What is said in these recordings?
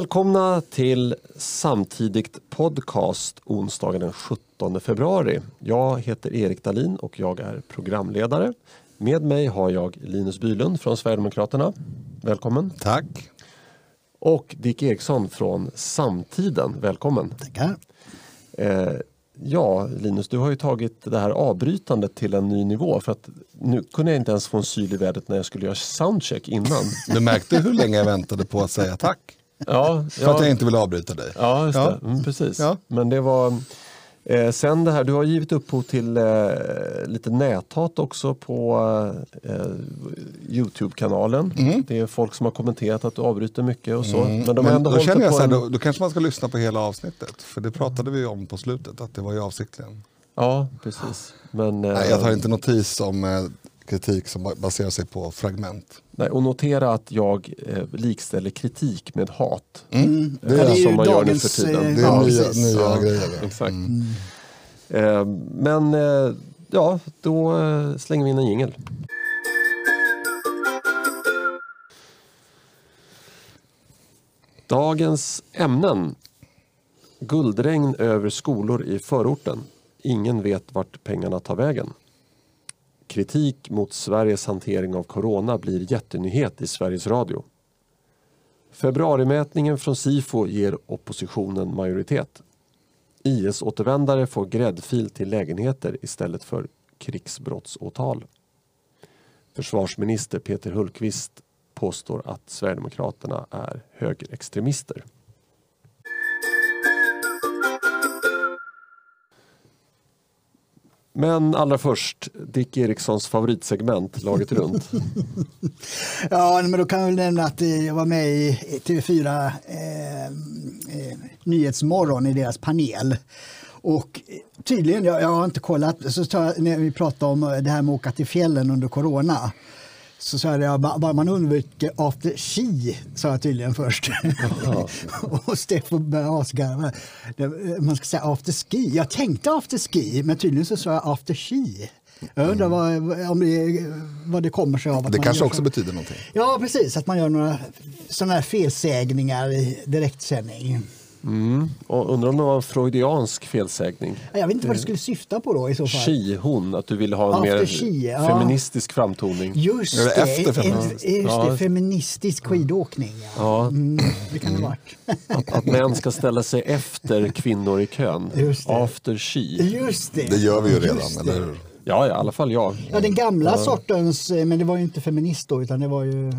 Välkomna till Samtidigt podcast onsdagen den 17 februari. Jag heter Erik Dalin och jag är programledare. Med mig har jag Linus Bylund från Sverigedemokraterna. Välkommen. Tack. Och Dick Eriksson från Samtiden. Välkommen. Tackar. Eh, ja, Linus, du har ju tagit det här avbrytandet till en ny nivå. För att nu kunde jag inte ens få en syl i vädret när jag skulle göra soundcheck innan. Du märkte hur länge jag väntade på att säga tack. Ja, För att jag inte ville avbryta dig. Ja, just Ja. det. Mm, precis. Ja. Men det var... Eh, sen det här, du har givit upphov till eh, lite näthat också på eh, Youtube-kanalen. Det är folk som har kommenterat att du avbryter mycket och så. Men de har Mm. Ändå då känner jag så här, en... då, då kanske man ska lyssna på hela avsnittet. För det pratade vi om på slutet, att det var ju avsiktligen. Ja, precis. Men, eh, Nej, jag tar inte notis om eh, kritik som baserar sig på fragment. nej, och notera att jag eh, likställer kritik med hat. Mm. Det är Ja, som ju man gör nu för tiden. eh, Det är ja, nya, precis. nya Ja, grejer. ja. Exakt. Mm. Eh, men eh, ja, då eh, slänger vi in en jingel. Dagens ämnen. Guldregn över skolor i förorten. Ingen vet vart pengarna tar vägen. Kritik mot Sveriges hantering av corona blir jättenyhet i Sveriges Radio. Februarimätningen från Sifo ger oppositionen majoritet. IS-återvändare får gräddfil till lägenheter istället för krigsbrottsåtal. Försvarsminister Peter Hultqvist påstår att Sverigedemokraterna är högerextremister. Men allra först, Dick Erikssons favoritsegment, Laget runt. Ja, men då kan jag väl nämna att eh, jag var med i TV4 eh, eh, Nyhetsmorgon i deras panel. Och eh, tydligen, jag, jag har inte kollat, så jag, när vi pratade om eh, det här med att åka till fjällen under corona. Så sa jag, ba- bara man undviker after ski, sa jag tydligen först. och Steffo började asgarva. Man ska säga after ski. Jag tänkte after ski, men tydligen så sa jag after ski. Jag undrar vad, om det, vad det kommer sig av. Att Det man kanske också så. betyder någonting. Ja, precis. Att man gör några sådana här felsägningar i direktsändning. Mm. Och undrar om det var en freudiansk felsägning. Jag vet inte vad det skulle syfta på då i så fall. She, hon, att du ville ha en After mer she, ja. feministisk framtoning. Just det det, efter en, feministisk? just Ja. det feministisk skidåkning. Ja. Ja. Mm, det kan det varit. Att, att män ska ställa sig efter kvinnor i kön. Just det. After she. Just det. Det gör vi ju redan, eller hur? Ja, i alla fall jag. Ja, den gamla sortens, eh, men det var ju inte feminist då, utan det var ju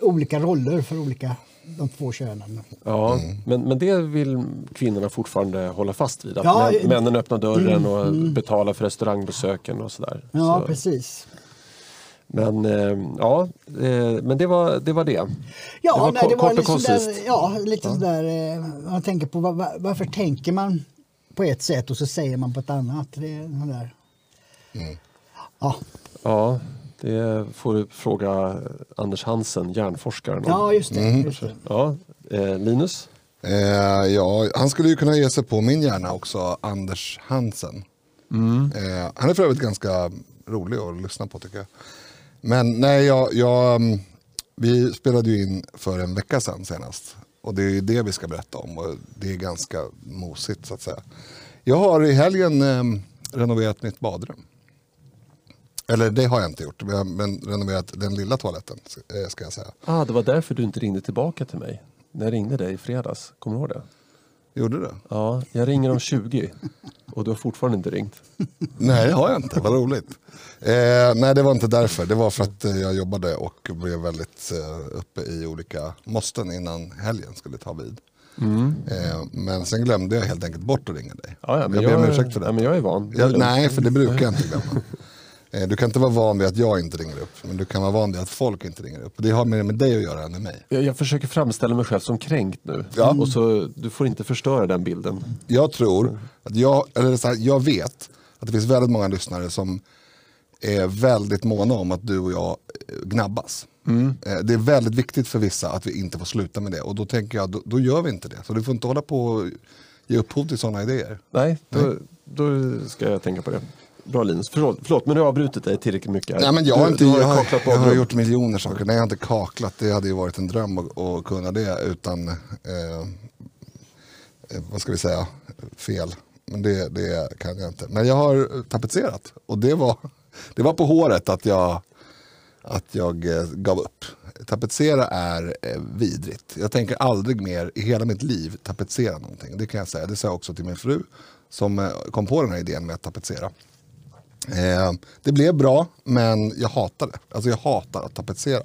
olika roller för olika, de två könen. Ja, men, men det vill kvinnorna fortfarande hålla fast vid. Att Ja, män, mm, männen öppnar dörren och betalar för restaurangbesöken och sådär. Ja, Så, precis. men eh, ja, eh, men det var det. Var det. Ja, det var nej, det var kort och liksom koncist. där, ja, lite sådär, eh, man tänker på var, var- varför tänker man på ett sätt och så säger man på ett annat. Det är sådär. Ja, Ja, det får du fråga Anders Hansen, hjärnforskaren. ja, just det. Mm. Just det. Ja, eh, Linus? Eh, ja, han skulle ju kunna ge sig på min hjärna också, Anders Hansen. Eh, han är för övrigt ganska rolig att lyssna på tycker jag. Men nej, jag, jag, mm, vi spelade ju in för en vecka sedan senast. Och det är ju det vi ska berätta om och det är ganska mosigt så att säga. Jag har i helgen eh, renoverat mitt badrum. Eller det har jag inte gjort, men renoverat den lilla toaletten eh, ska jag säga. Ah, det var därför du inte ringde tillbaka till mig. När jag ringde dig i fredags. Kommer du ihåg det? Gjorde du? Ja, jag ringer om 20 och du har fortfarande inte ringt. Nej, det har jag inte. Vad roligt. Eh, nej, det var inte därför. Det var för att eh, jag jobbade och blev väldigt eh, uppe i olika måsten innan helgen skulle ta vid. Eh, men sen glömde jag helt enkelt bort att ringa dig. Ja, ja, jag ber om ursäkt för det. Ja, men jag är van. Jag, nej, för det brukar jag inte glömma. Eh, du kan inte vara van vid att jag inte ringer upp, men du kan vara van vid att folk inte ringer upp. Det har mer med dig att göra än med mig. Jag, jag försöker framställa mig själv som kränkt nu. Ja. Och så, du får inte förstöra den bilden. Jag tror, att jag, eller så här, jag vet att det finns väldigt många lyssnare som är väldigt måna om att du och jag eh, gnabbas. Eh, Det är väldigt viktigt för vissa att vi inte får sluta med det och då tänker jag, då, då gör vi inte det. Så du får inte hålla på och ge upphov till sådana idéer. Nej, då, då ska jag tänka på det. Bra Linus. Förlåt, förlåt, men nu har jag avbrutit dig tillräckligt mycket. Nej, men jag, har Du- inte, du har jag, har, kaklat jag har gjort miljoner saker. Nej, jag har inte kaklat. Det hade ju varit en dröm att, att kunna det utan, eh, eh, vad ska vi säga, fel. Men det, det kan jag inte. Men jag har tapetserat och det var, det var på håret att jag, att jag eh, gav upp. Tapetsera är eh, vidrigt. Jag tänker aldrig mer i hela mitt liv tapetsera någonting. Det kan jag säga. Det sa jag också till min fru som kom på den här idén med att tapetsera. Eh, det blev bra, men jag hatar det. Alltså jag hatar att tapetsera.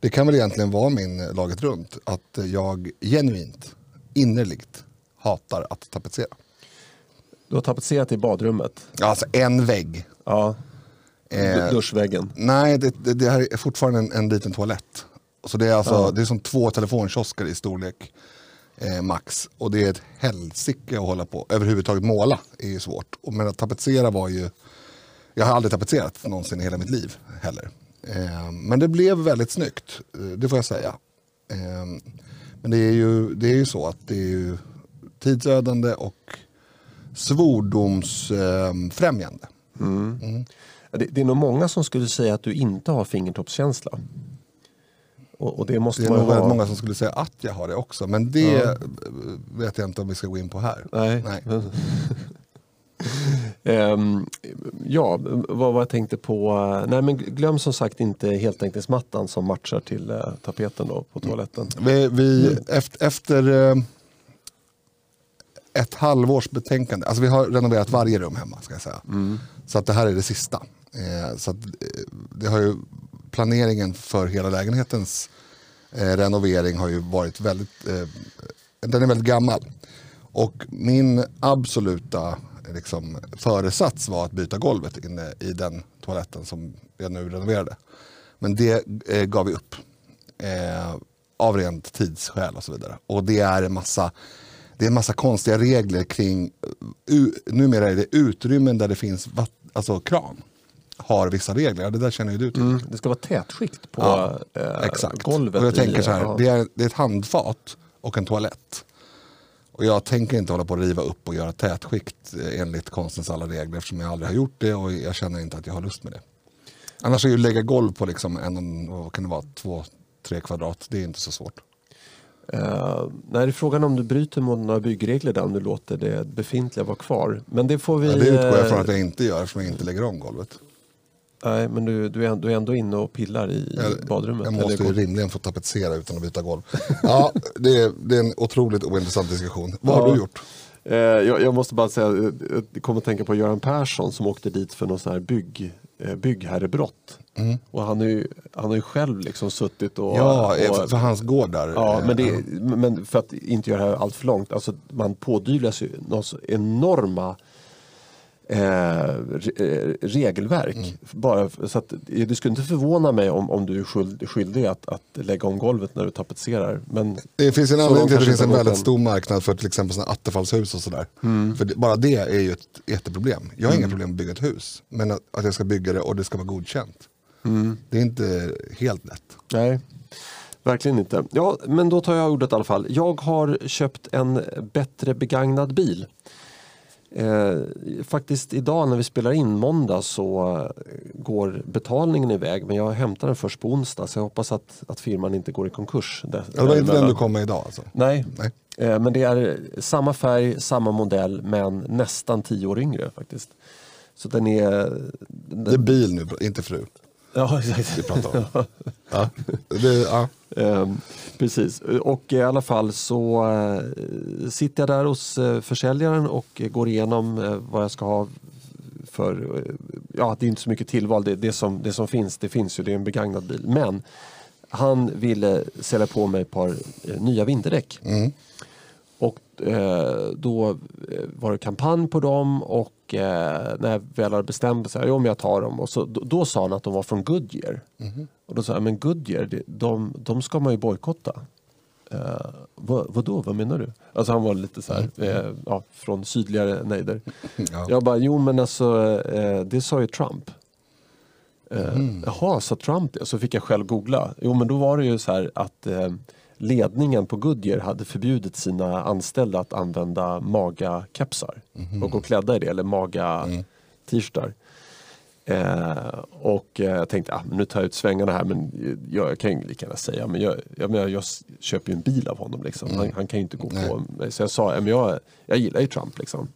Det kan väl egentligen vara min eh, laget runt. Att jag genuint, innerligt hatar att tapetsera. Du har tapetserat i badrummet. Alltså en vägg. Ja. Eh, Duschväggen. Nej, det, det, det här är fortfarande en, en liten toalett. Så det är, alltså, det är som två telefonkiosker i storlek. Eh, max. Och det är ett helsike att hålla på. Överhuvudtaget måla är ju svårt. Och, men att tapetsera var ju... Jag har aldrig tapetserat någonsin i hela mitt liv heller. Eh, men det blev väldigt snyggt, eh, det får jag säga. Eh, men det är, ju, det är ju så att det är ju tidsödande och svordomsfrämjande. Det, det är nog många som skulle säga att du inte har fingertoppskänsla. Och, och det måste Det är man nog ha. många som skulle säga att jag har det också. Men det eh, vet jag inte om vi ska gå in på här. Nej. Nej. Ehm, ja, vad var jag tänkte på? Nej, men glöm som sagt inte heltäckningsmattan som matchar till eh, tapeten då på toaletten. Vi, vi, efter, efter eh, ett halvårs betänkande, alltså vi har renoverat varje rum hemma ska jag säga. Så att det här är det sista. Eh, så att, eh, det har ju, planeringen för hela lägenhetens renovering har ju varit väldigt, den är väldigt gammal. Och min absoluta liksom, föresats var att byta golvet inne i den toaletten som jag nu renoverade. Men det eh, gav vi upp. Eh, av rent tidsskäl och så vidare. Och det är en massa, det är en massa konstiga regler kring, u, numera är det utrymmen där det finns vatt, alltså kran. Har vissa regler, det där känner ju du till. Mm, det ska vara tätskikt på Ja, eh, Exakt. golvet. och jag tänker så här, det, är, det är ett handfat och en toalett. Och jag tänker inte hålla på att riva upp och göra tätskikt eh, enligt konstens alla regler eftersom jag aldrig har gjort det och jag känner inte att jag har lust med det. Annars är ju att lägga golv på liksom en, vad kan det vara, två, tre kvadrat, det är inte så svårt. Eh, nej, frågan om du bryter mot några byggregler där om du låter det befintliga vara kvar. Men det får vi... Ja, det utgår jag från eh, att jag inte gör eftersom jag inte lägger om golvet. Nej, men du, du, är, du är ändå inne och pillar i Jag, badrummet. jag måste ju rimligen få tapetsera utan att byta golv. Ja, det är, det är en otroligt ointressant diskussion. Vad har Ja. du gjort? Eh, jag, jag måste bara säga, eh, jag kommer att tänka på Göran Persson som åkte dit för någon sån här bygg, eh, byggherrebrott. Och han har ju, han har ju själv liksom suttit och... Mm. Ja, och, för, hans gård där. Ja, men, det, men för att inte göra det här allt för långt, alltså man pådyvlas ju enorma eh, eh, regelverk. Mm. Bara, så att, det skulle inte förvåna mig om, om du är skyldig att, att lägga om golvet när du tapetserar. Men Det finns en anledning till att det finns en väldigt stor marknad för till exempel såna attefallshus och sådär. För det, bara det är ju ett jätteproblem. Jag har inga problem med att bygga ett hus. Men att, att jag ska bygga det och det ska vara godkänt. Det är inte helt lätt. Nej, verkligen inte. Ja, men då tar jag ordet i alla fall. Jag har köpt en bättre begagnad bil. Eh, faktiskt idag när vi spelar in måndag så går betalningen iväg men jag hämtar den först på onsdag så jag hoppas att, att firman inte går i konkurs. Ja, det var inte den du kom med idag alltså? Nej, Nej. Eh, men det är samma färg, samma modell men nästan tio år yngre faktiskt. Så den är... Den, Det är bil nu, inte fru. Ja, exakt. Vi pratar om. ja. Det, ja. Ehm, precis, och i alla fall så eh, sitter jag där hos eh, försäljaren och går igenom eh, vad jag ska ha för, ja det är inte så mycket tillval, det, det, som, det som finns, det finns ju, det är en begagnad bil. Men han ville sälja på mig ett par nya vinterdäck. Och eh, då var det kampanj på dem och eh, när jag väl hade bestämt mig, men jag tar dem. Och så, då, då sa han att de var från Goodyear. Och då sa jag, men Goodyear, det, de, de ska man ju bojkotta. Eh, vad, vadå, vad menar du? Alltså han var lite så här, eh, ja, från sydligare nejder. Ja. Jag bara, jo men alltså eh, det sa ju Trump. Eh, Jaha, sa Trump det? Så fick jag själv googla. Jo men då var det ju så här att eh, ledningen på Goodyear hade förbjudit sina anställda att använda magakepsar och gå klädda i det eller maga t-shirtar. Eh, och eh, jag tänkte, ah, nu tar jag ut svängarna här men jag, jag kan ju lika gärna säga, men jag, jag, menar, jag köper ju en bil av honom. Liksom. Han, han kan ju inte gå Nej. på mig. Så jag sa, men jag, jag gillar ju Trump. Liksom.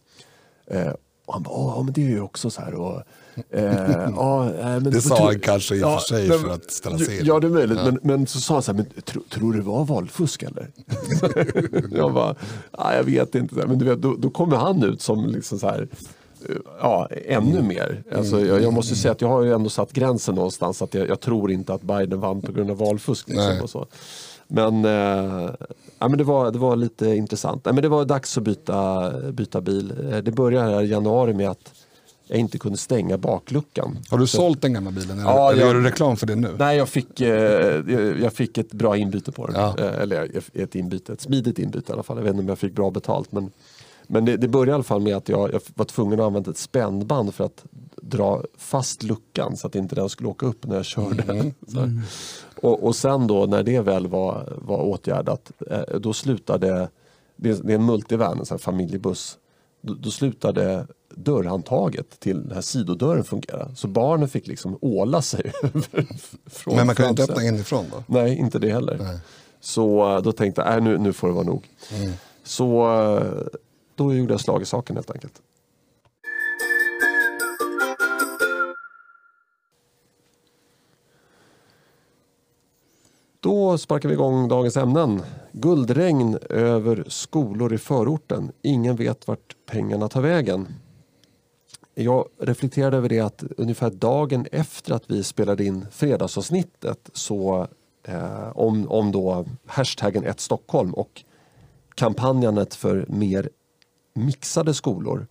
Eh, och han bara, ja men det är ju också så här. Och, eh, ja, men, Det sa han kanske i och för sig för att ställa sig in. Ja, det är möjligt. Men, men så sa han så här, men tro, tror du det var valfusk eller? jag bara, jag vet inte. Men du vet, då, då kommer han ut som liksom så här, eh, ja, ännu mer. Alltså, jag, jag måste säga att jag har ju ändå satt gränsen någonstans. Att jag, jag tror inte att Biden vann på grund av valfusk. Liksom, och så. Men, eh, ja, men det, var, det var lite intressant. Nej, men det var dags att byta, byta bil. Eh, Det började här i januari med att jag inte kunde stänga bakluckan. Har du sålt den gamla bilen? Eller, Ja, eller jag- gör du reklam för det nu? Nej, jag fick, eh, jag fick ett bra inbyte på den. Ja. Eh, eller ett inbyte, ett smidigt inbyte i alla fall. Jag vet inte om jag fick bra betalt. Men, men det, det började i alla fall med att jag, jag var tvungen att använda ett spännband för att dra fast luckan så att inte den skulle åka upp när jag körde. Så här. Och, och sen då när det väl var, var åtgärdat, eh, då slutade, det är, det är en multivan, en sån familjebuss, då, då slutade dörrhandtaget till den här sidodörren fungera. Så barnen fick liksom åla sig från Men man ju inte öppna inifrån då? Nej, inte det heller. Nej. Så eh, då tänkte jag, äh, nu, nu får det vara nog. Så eh, då gjorde jag slag i saken helt enkelt. Då sparkar vi igång dagens ämnen. Guldregn över skolor i förorten. Ingen vet vart pengarna tar vägen. Jag reflekterade över det att ungefär dagen efter att vi spelade in fredagsavsnittet så eh, om, om då hashtaggen ett Stockholm och kampanjandet för mer mixade skolor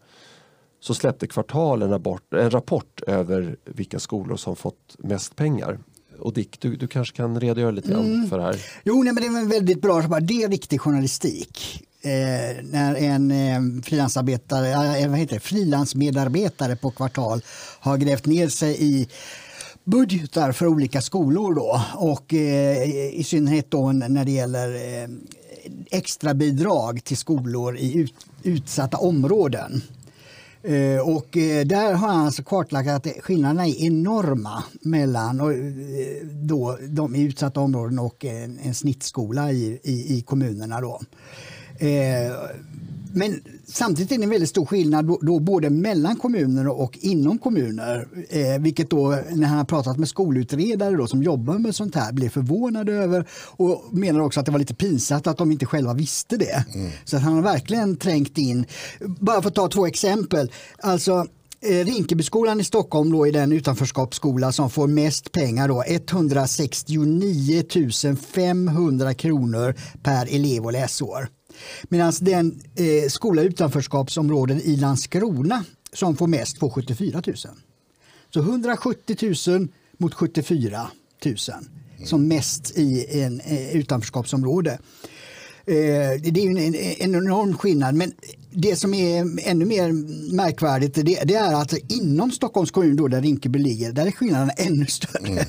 så släppte Kvartal en rapport, en rapport över vilka skolor som fått mest pengar. Och Dick, du, du kanske kan redogöra lite grann för det här? Jo, nej, men det är en väldigt bra, det är riktig journalistik. Eh, när en eh, frilansarbetare, eh, vad heter det, frilansmedarbetare på Kvartal har grävt ner sig i budgetar för olika skolor då och eh, i synnerhet då när det gäller eh, extra bidrag till skolor i ut, utsatta områden. Eh, och eh, där har han alltså kartlagt att skillnaderna är enorma mellan och, eh, då, de i utsatta områden och en, en snittskola i, i, i kommunerna. Då. Eh, men samtidigt är det en väldigt stor skillnad då, då både mellan kommuner och inom kommuner. Eh, vilket då när han har pratat med skolutredare då, som jobbar med sånt här blir förvånade över och menar också att det var lite pinsamt att de inte själva visste det. Så att han har verkligen trängt in. Bara för att ta två exempel. Alltså Eh, Rinkebyskolan i Stockholm då är den utanförskapsskola som får mest pengar. Då, 169 500 kronor per elev och läsår. Medan den eh, skola i utanförskapsområden i Landskrona som får mest får 74 000. Så 170 000 mot 74 000 som mest i en eh, utanförskapsområde. Eh, det är ju en, en enorm skillnad. Men det som är ännu mer märkvärdigt det, det är att inom Stockholms kommun då, där Rinkeby ligger, där är skillnaden ännu större.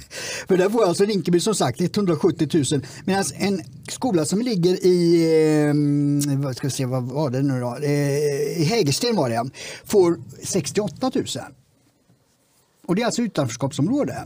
För där får alltså Rinkeby som sagt 170 000 medan en skola som ligger i, eh, vad ska vi se, vad var det nu då? Eh, I Hägersten var det, får 68 000. Och det är alltså utanförskapsområde.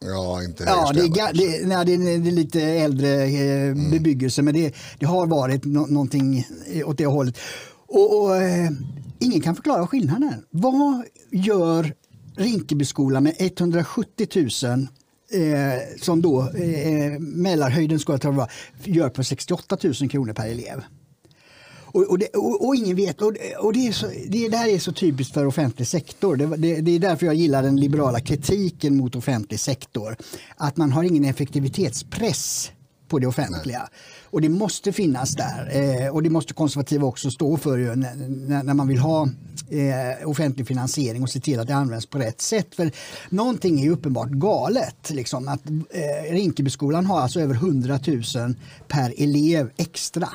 Ja, inte Ja, det är, det, nej, det, är, det är lite äldre eh, bebyggelse men det, det har varit no, någonting eh, åt det hållet. Och, och eh, ingen kan förklara skillnaden. Vad gör Rinkebyskolan med 170 000 eh, som då eh, Mälarhöjdens skola tror jag var, gör på 68 000 kronor per elev? Och, och, det, och, och ingen vet. Och, och det, är så, det, det här är så typiskt för offentlig sektor. Det, det, det är därför jag gillar den liberala kritiken mot offentlig sektor. Att man har ingen effektivitetspress på det offentliga. Och det måste finnas där. Eh, och det måste konservativa också stå för ju, när, när, man vill ha eh, offentlig finansiering och se till att det används på rätt sätt. För någonting är ju uppenbart galet. Liksom, att, eh, Rinkebyskolan har alltså över 100 000 per elev extra.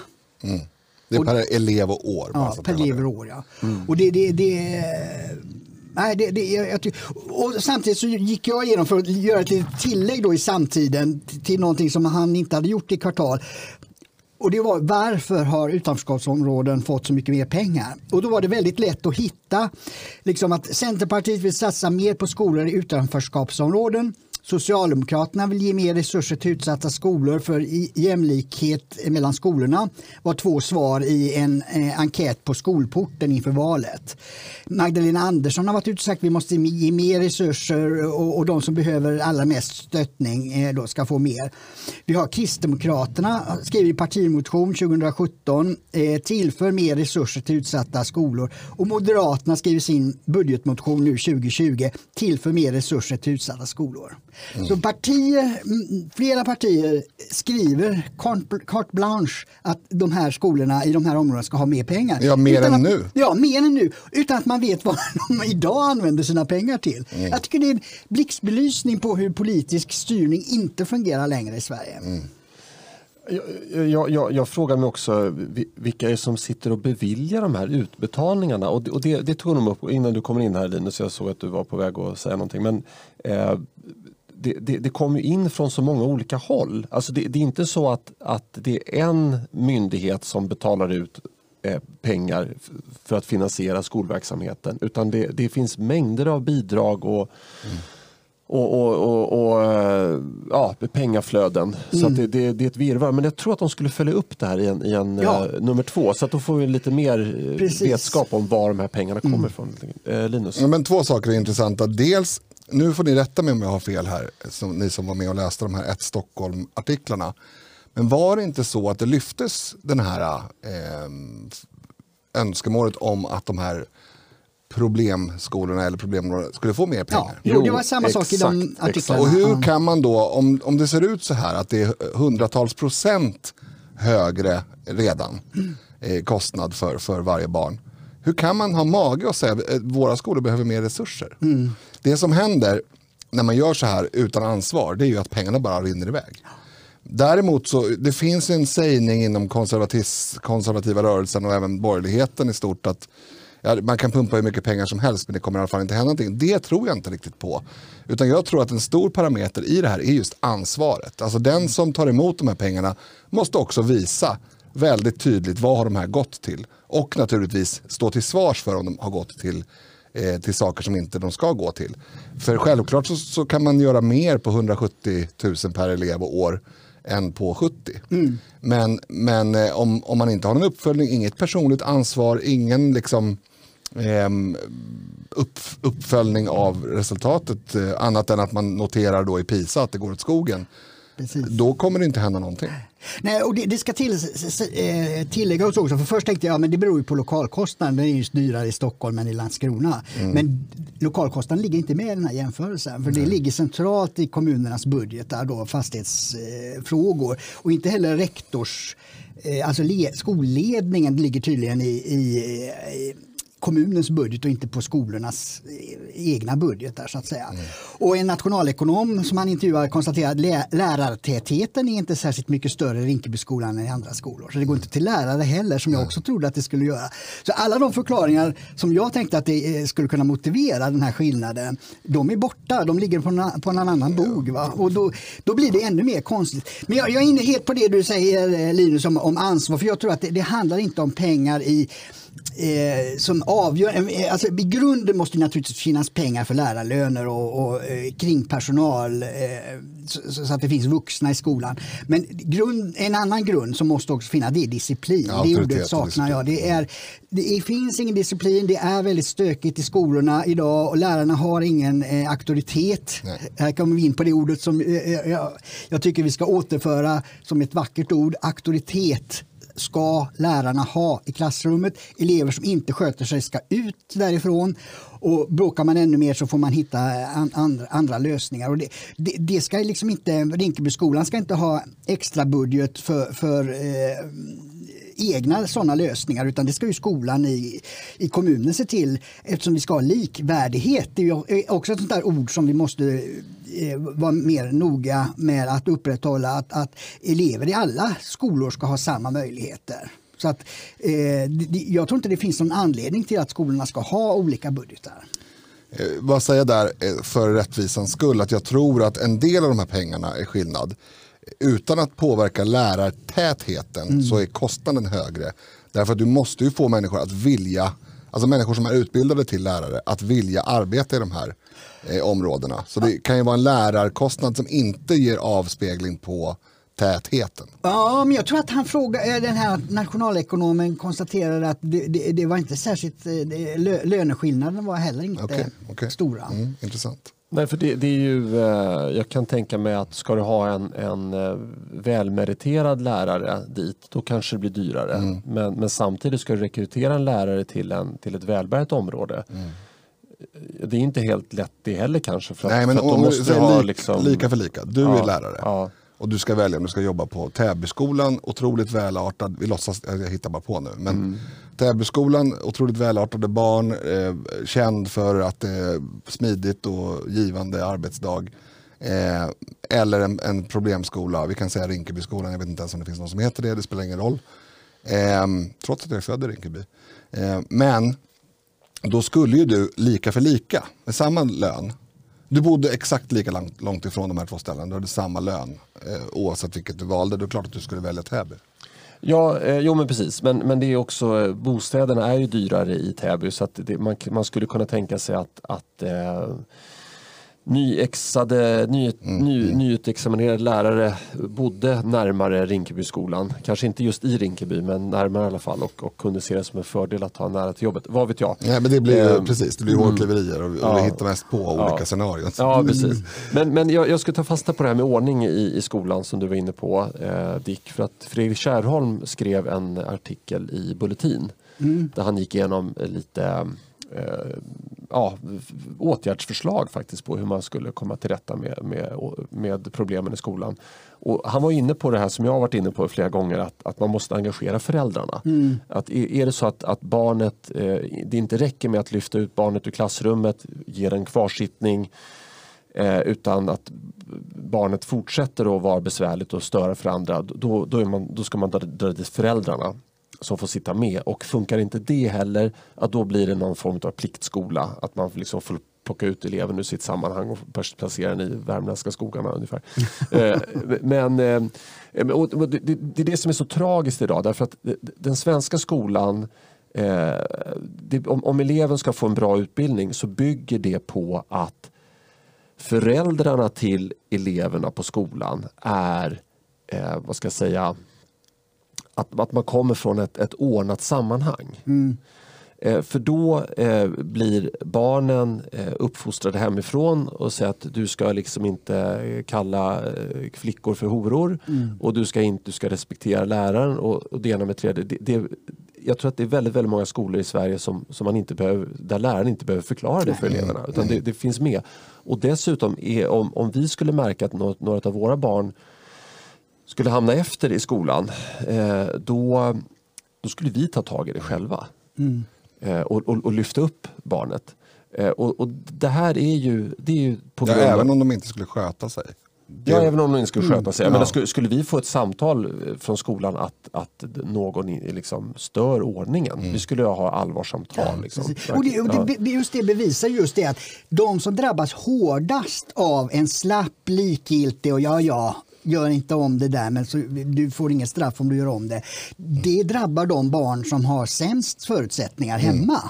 Mm. Det är per elev och år. Ja, per elev och år. Ja. Och det, det, det, nej, det, det, jag, och samtidigt så gick jag igenom för att göra ett litet tillägg då i samtiden till någonting som han inte hade gjort i kvartal. Och det var varför har utanförskapsområden fått så mycket mer pengar? Och då var det väldigt lätt att hitta liksom att Centerpartiet vill satsa mer på skolor i utanförskapsområden Socialdemokraterna vill ge mer resurser till utsatta skolor för jämlikhet mellan skolorna var två svar i en eh, enkät på Skolporten inför valet. Magdalena Andersson har varit ute och sagt att vi måste ge mer resurser och, och de som behöver allra mest stöttning eh, då ska få mer. Vi har Kristdemokraterna skrev i partimotion 2017 eh, tillför mer resurser till utsatta skolor och Moderaterna skriver sin budgetmotion nu 2020 tillför mer resurser till utsatta skolor. Mm. Så partier, flera partier skriver carte blanche att de här skolorna i de här områdena ska ha mer pengar. Ja, mer än att, nu. Ja, mer än nu. Utan att man vet vad de idag använder sina pengar till. Mm. Jag tycker det är en blixtbelysning på hur politisk styrning inte fungerar längre i Sverige. Mm. Jag, jag, jag, jag, frågar mig också vilka är som sitter och beviljar de här utbetalningarna. Och det, och det, det tog de upp innan du kommer in här Linus. Jag såg att du var på väg att säga någonting. Men, eh, det, det, det kommer in från så många olika håll. Alltså det, det, är inte så att, att det är en myndighet som betalar ut eh, pengar för att finansiera skolverksamheten utan det, det finns mängder av bidrag och mm och, och, och, och ja, pengaflöden. Mm. Så det, det, det, är ett virrvarr. Men jag tror att de skulle följa upp det här i en, i en ja. uh, nummer två. Så att då får vi lite mer eh, Precis. vetskap om var de här pengarna kommer mm. ifrån. Uh, Linus? Ja, men två saker är intressanta. Dels, nu får ni rätta mig om jag har fel här, som, ni som var med och läste de här ett Stockholm-artiklarna. Men var det inte så att det lyftes den här eh, önskemålet om att de här problemskolorna eller problemområdena skulle få mer pengar. Ja, jo, det var samma sak i de artiklarna. Och hur kan man då, om, om det ser ut så här att det är hundratals procent högre redan mm. eh, kostnad för, för varje barn. Hur kan man ha mage att säga att våra skolor behöver mer resurser? Mm. Det som händer när man gör så här utan ansvar det är ju att pengarna bara rinner iväg. Däremot så det finns en sägning inom konservativa rörelsen och även borgerligheten i stort att ja, man kan pumpa hur mycket pengar som helst men det kommer i alla fall inte hända någonting. Det tror jag inte riktigt på. Utan jag tror att en stor parameter i det här är just ansvaret. Alltså den som tar emot de här pengarna måste också visa väldigt tydligt vad har de här gått till. Och naturligtvis stå till svars för om de har gått till eh, till saker som inte de ska gå till. För självklart så, så, kan man göra mer på 170 000 per elev och år än på 70. Mm. Men, men eh, om, om man inte har någon uppföljning, inget personligt ansvar, ingen liksom Ehm, upp, uppföljning av resultatet eh, annat än att man noterar då i PISA att det går åt skogen. Precis. Då kommer det inte hända någonting. Nej, och det, det ska till, eh, tilläggas också, för först tänkte jag att det beror ju på lokalkostnaden, den är ju dyrare i Stockholm än i Landskrona. Mm. Men lokalkostnaden ligger inte med i den här jämförelsen, för det ligger centralt i kommunernas budgetar, då, fastighetsfrågor. Och inte heller rektors, eh, alltså skolledningen ligger tydligen i, i, i kommunens budget och inte på skolornas eh, egna budgetar. Så att säga. Mm. Och en nationalekonom som han intervjuade konstaterade att lärartätheten är inte särskilt mycket större i Rinkebyskolan än i andra skolor. Så det går inte till lärare heller som jag också trodde att det skulle göra. Så alla de förklaringar som jag tänkte att det eh, skulle kunna motivera den här skillnaden, de är borta. De ligger på en, på en annan bog. Va? Och då, då blir det ännu mer konstigt. Men jag, jag är inne helt på det du säger eh, Linus om, om ansvar, för jag tror att det, det handlar inte om pengar i eh, som avgör. Eh, alltså, I grunden måste det naturligtvis finnas pengar för lärarlöner och, och eh, kringpersonal eh, så, så, att det finns vuxna i skolan. Men grund, en annan grund som måste också finnas det är disciplin. Ja, det ordet saknar jag. Det, är, det finns ingen disciplin, det är väldigt stökigt i skolorna idag och lärarna har ingen eh, auktoritet. Nej. Här kommer vi in på det ordet som eh, eh jag, jag tycker vi ska återföra som ett vackert ord, auktoritet ska lärarna ha i klassrummet. Elever som inte sköter sig ska ut därifrån. Och bråkar man ännu mer så får man hitta andra, andra lösningar. Och det, det, det ska liksom inte, Rinkebyskolan ska inte ha extra budget för, för eh, egna sådana lösningar utan det ska ju skolan i, i kommunen se till eftersom vi ska ha likvärdighet. Det är också ett sånt där ord som vi måste vara mer noga med att upprätthålla att, att elever i alla skolor ska ha samma möjligheter. Så att, eh, jag tror inte det finns någon anledning till att skolorna ska ha olika budgetar. Eh, vad säger där eh, för rättvisans skull att jag tror att en del av de här pengarna är skillnad. utan att påverka lärartätheten så är kostnaden högre. Därför att du måste ju få människor att vilja, alltså människor som är utbildade till lärare, att vilja arbeta i de här eh, områdena. Så det kan ju vara en lärarkostnad som inte ger avspegling på tätheten. Ja, men jag tror att han frågade, den här nationalekonomen konstaterade att det, det, det var inte särskilt, eh, lö, löneskillnaden var heller inte Okej, okej. stora. Mm, intressant. Nej, för det, det är ju, eh, jag kan tänka mig att ska du ha en, en eh, välmeriterad lärare dit, då kanske det blir dyrare. Mm. Men, men samtidigt ska du rekrytera en lärare till, en, till ett välbärgat område. Mm. Det är inte helt lätt det heller kanske. För att, Nej, men för att om, måste ha lik, liksom... lika för lika. Du Ja, är lärare. ja. Och du ska välja om du ska jobba på Täbyskolan, otroligt välartad, vi låtsas, jag hittar bara på nu, men Mm. Täbyskolan, otroligt välartade barn, eh, känd för att det är smidigt och givande arbetsdag. Eh, eller en, en problemskola, vi kan säga Rinkebyskolan, jag vet inte ens om det finns någon som heter det, det spelar ingen roll. Eh, trots att jag är född i Rinkeby. Eh, men då skulle ju du lika för lika, med samma lön. Du bodde exakt lika långt, långt ifrån de här två ställena, du hade samma lön eh, oavsett vilket du valde. Då är det klart att du skulle välja Täby. Ja, eh, jo men precis. Men, men det är också, eh, bostäderna är ju dyrare i Täby så att det, man, man skulle kunna tänka sig att, att eh, nyexade, ny, ny, nyutexaminerade lärare bodde närmare Rinkebyskolan. Kanske inte just i Rinkeby men närmare i alla fall och, och kunde se det som en fördel att ha nära till jobbet. Vad vet jag? Nej, men det blir Ehm, precis, det blir hårklyverier och, och Ja. vi hittar mest på Ja. olika scenarion. Ja, precis. Men, men jag, jag ska ta fasta på det här med ordning i, i skolan som du var inne på, eh, Dick. För att Fredrik Kärrholm skrev en artikel i Bulletin där han gick igenom lite eh, ja, åtgärdsförslag faktiskt på hur man skulle komma till rätta med, med, med problemen i skolan. Och han var inne på det här som jag har varit inne på flera gånger att, att man måste engagera föräldrarna. Att är, det så att, att barnet, eh, det inte räcker med att lyfta ut barnet ur klassrummet, ge den kvarsittning eh, utan att barnet fortsätter att vara besvärligt och störa för andra, då, då, man, då ska man dra, dra dit föräldrarna som får sitta med. Och funkar inte det heller, att då blir det någon form av pliktskola. Att man liksom får plocka ut eleven ur sitt sammanhang och placera den i värmländska skogarna ungefär. eh, men eh, det, är det som är så tragiskt idag därför att den svenska skolan eh, om, eleven ska få en bra utbildning så bygger det på att föräldrarna till eleverna på skolan är, vad ska jag säga, att, att man kommer från ett, ett ordnat sammanhang. Eh, för då eh, blir barnen eh, uppfostrade hemifrån och säger att du ska liksom inte kalla eh, flickor för horor och du ska, inte, du ska respektera läraren och, och det ena med tredje. Det, det, jag tror att det är väldigt, väldigt många skolor i Sverige som, som man inte behöver, där läraren inte behöver förklara det för eleverna utan det, det finns med. Och dessutom, är, om, om vi skulle märka att något, några av våra barn skulle hamna efter i skolan eh, då, då skulle vi ta tag i det själva eh, och, och, och lyfta upp barnet. Eh, och, och det här är ju, det är ju på Ja, grund av... även om de inte skulle sköta sig. Ja, även om de inte skulle sköta sig. Jag Ja. skulle, skulle vi få ett samtal från skolan att, att någon liksom stör ordningen, vi skulle ha allvarssamtal. liksom. Precis. Och det, och det, Ja. just det bevisar just det att de som drabbas hårdast av en slapp, likgiltig och ja, ja, gör inte om det där men så, du får inget straff om du gör om det. Det drabbar de barn som har sämst förutsättningar hemma.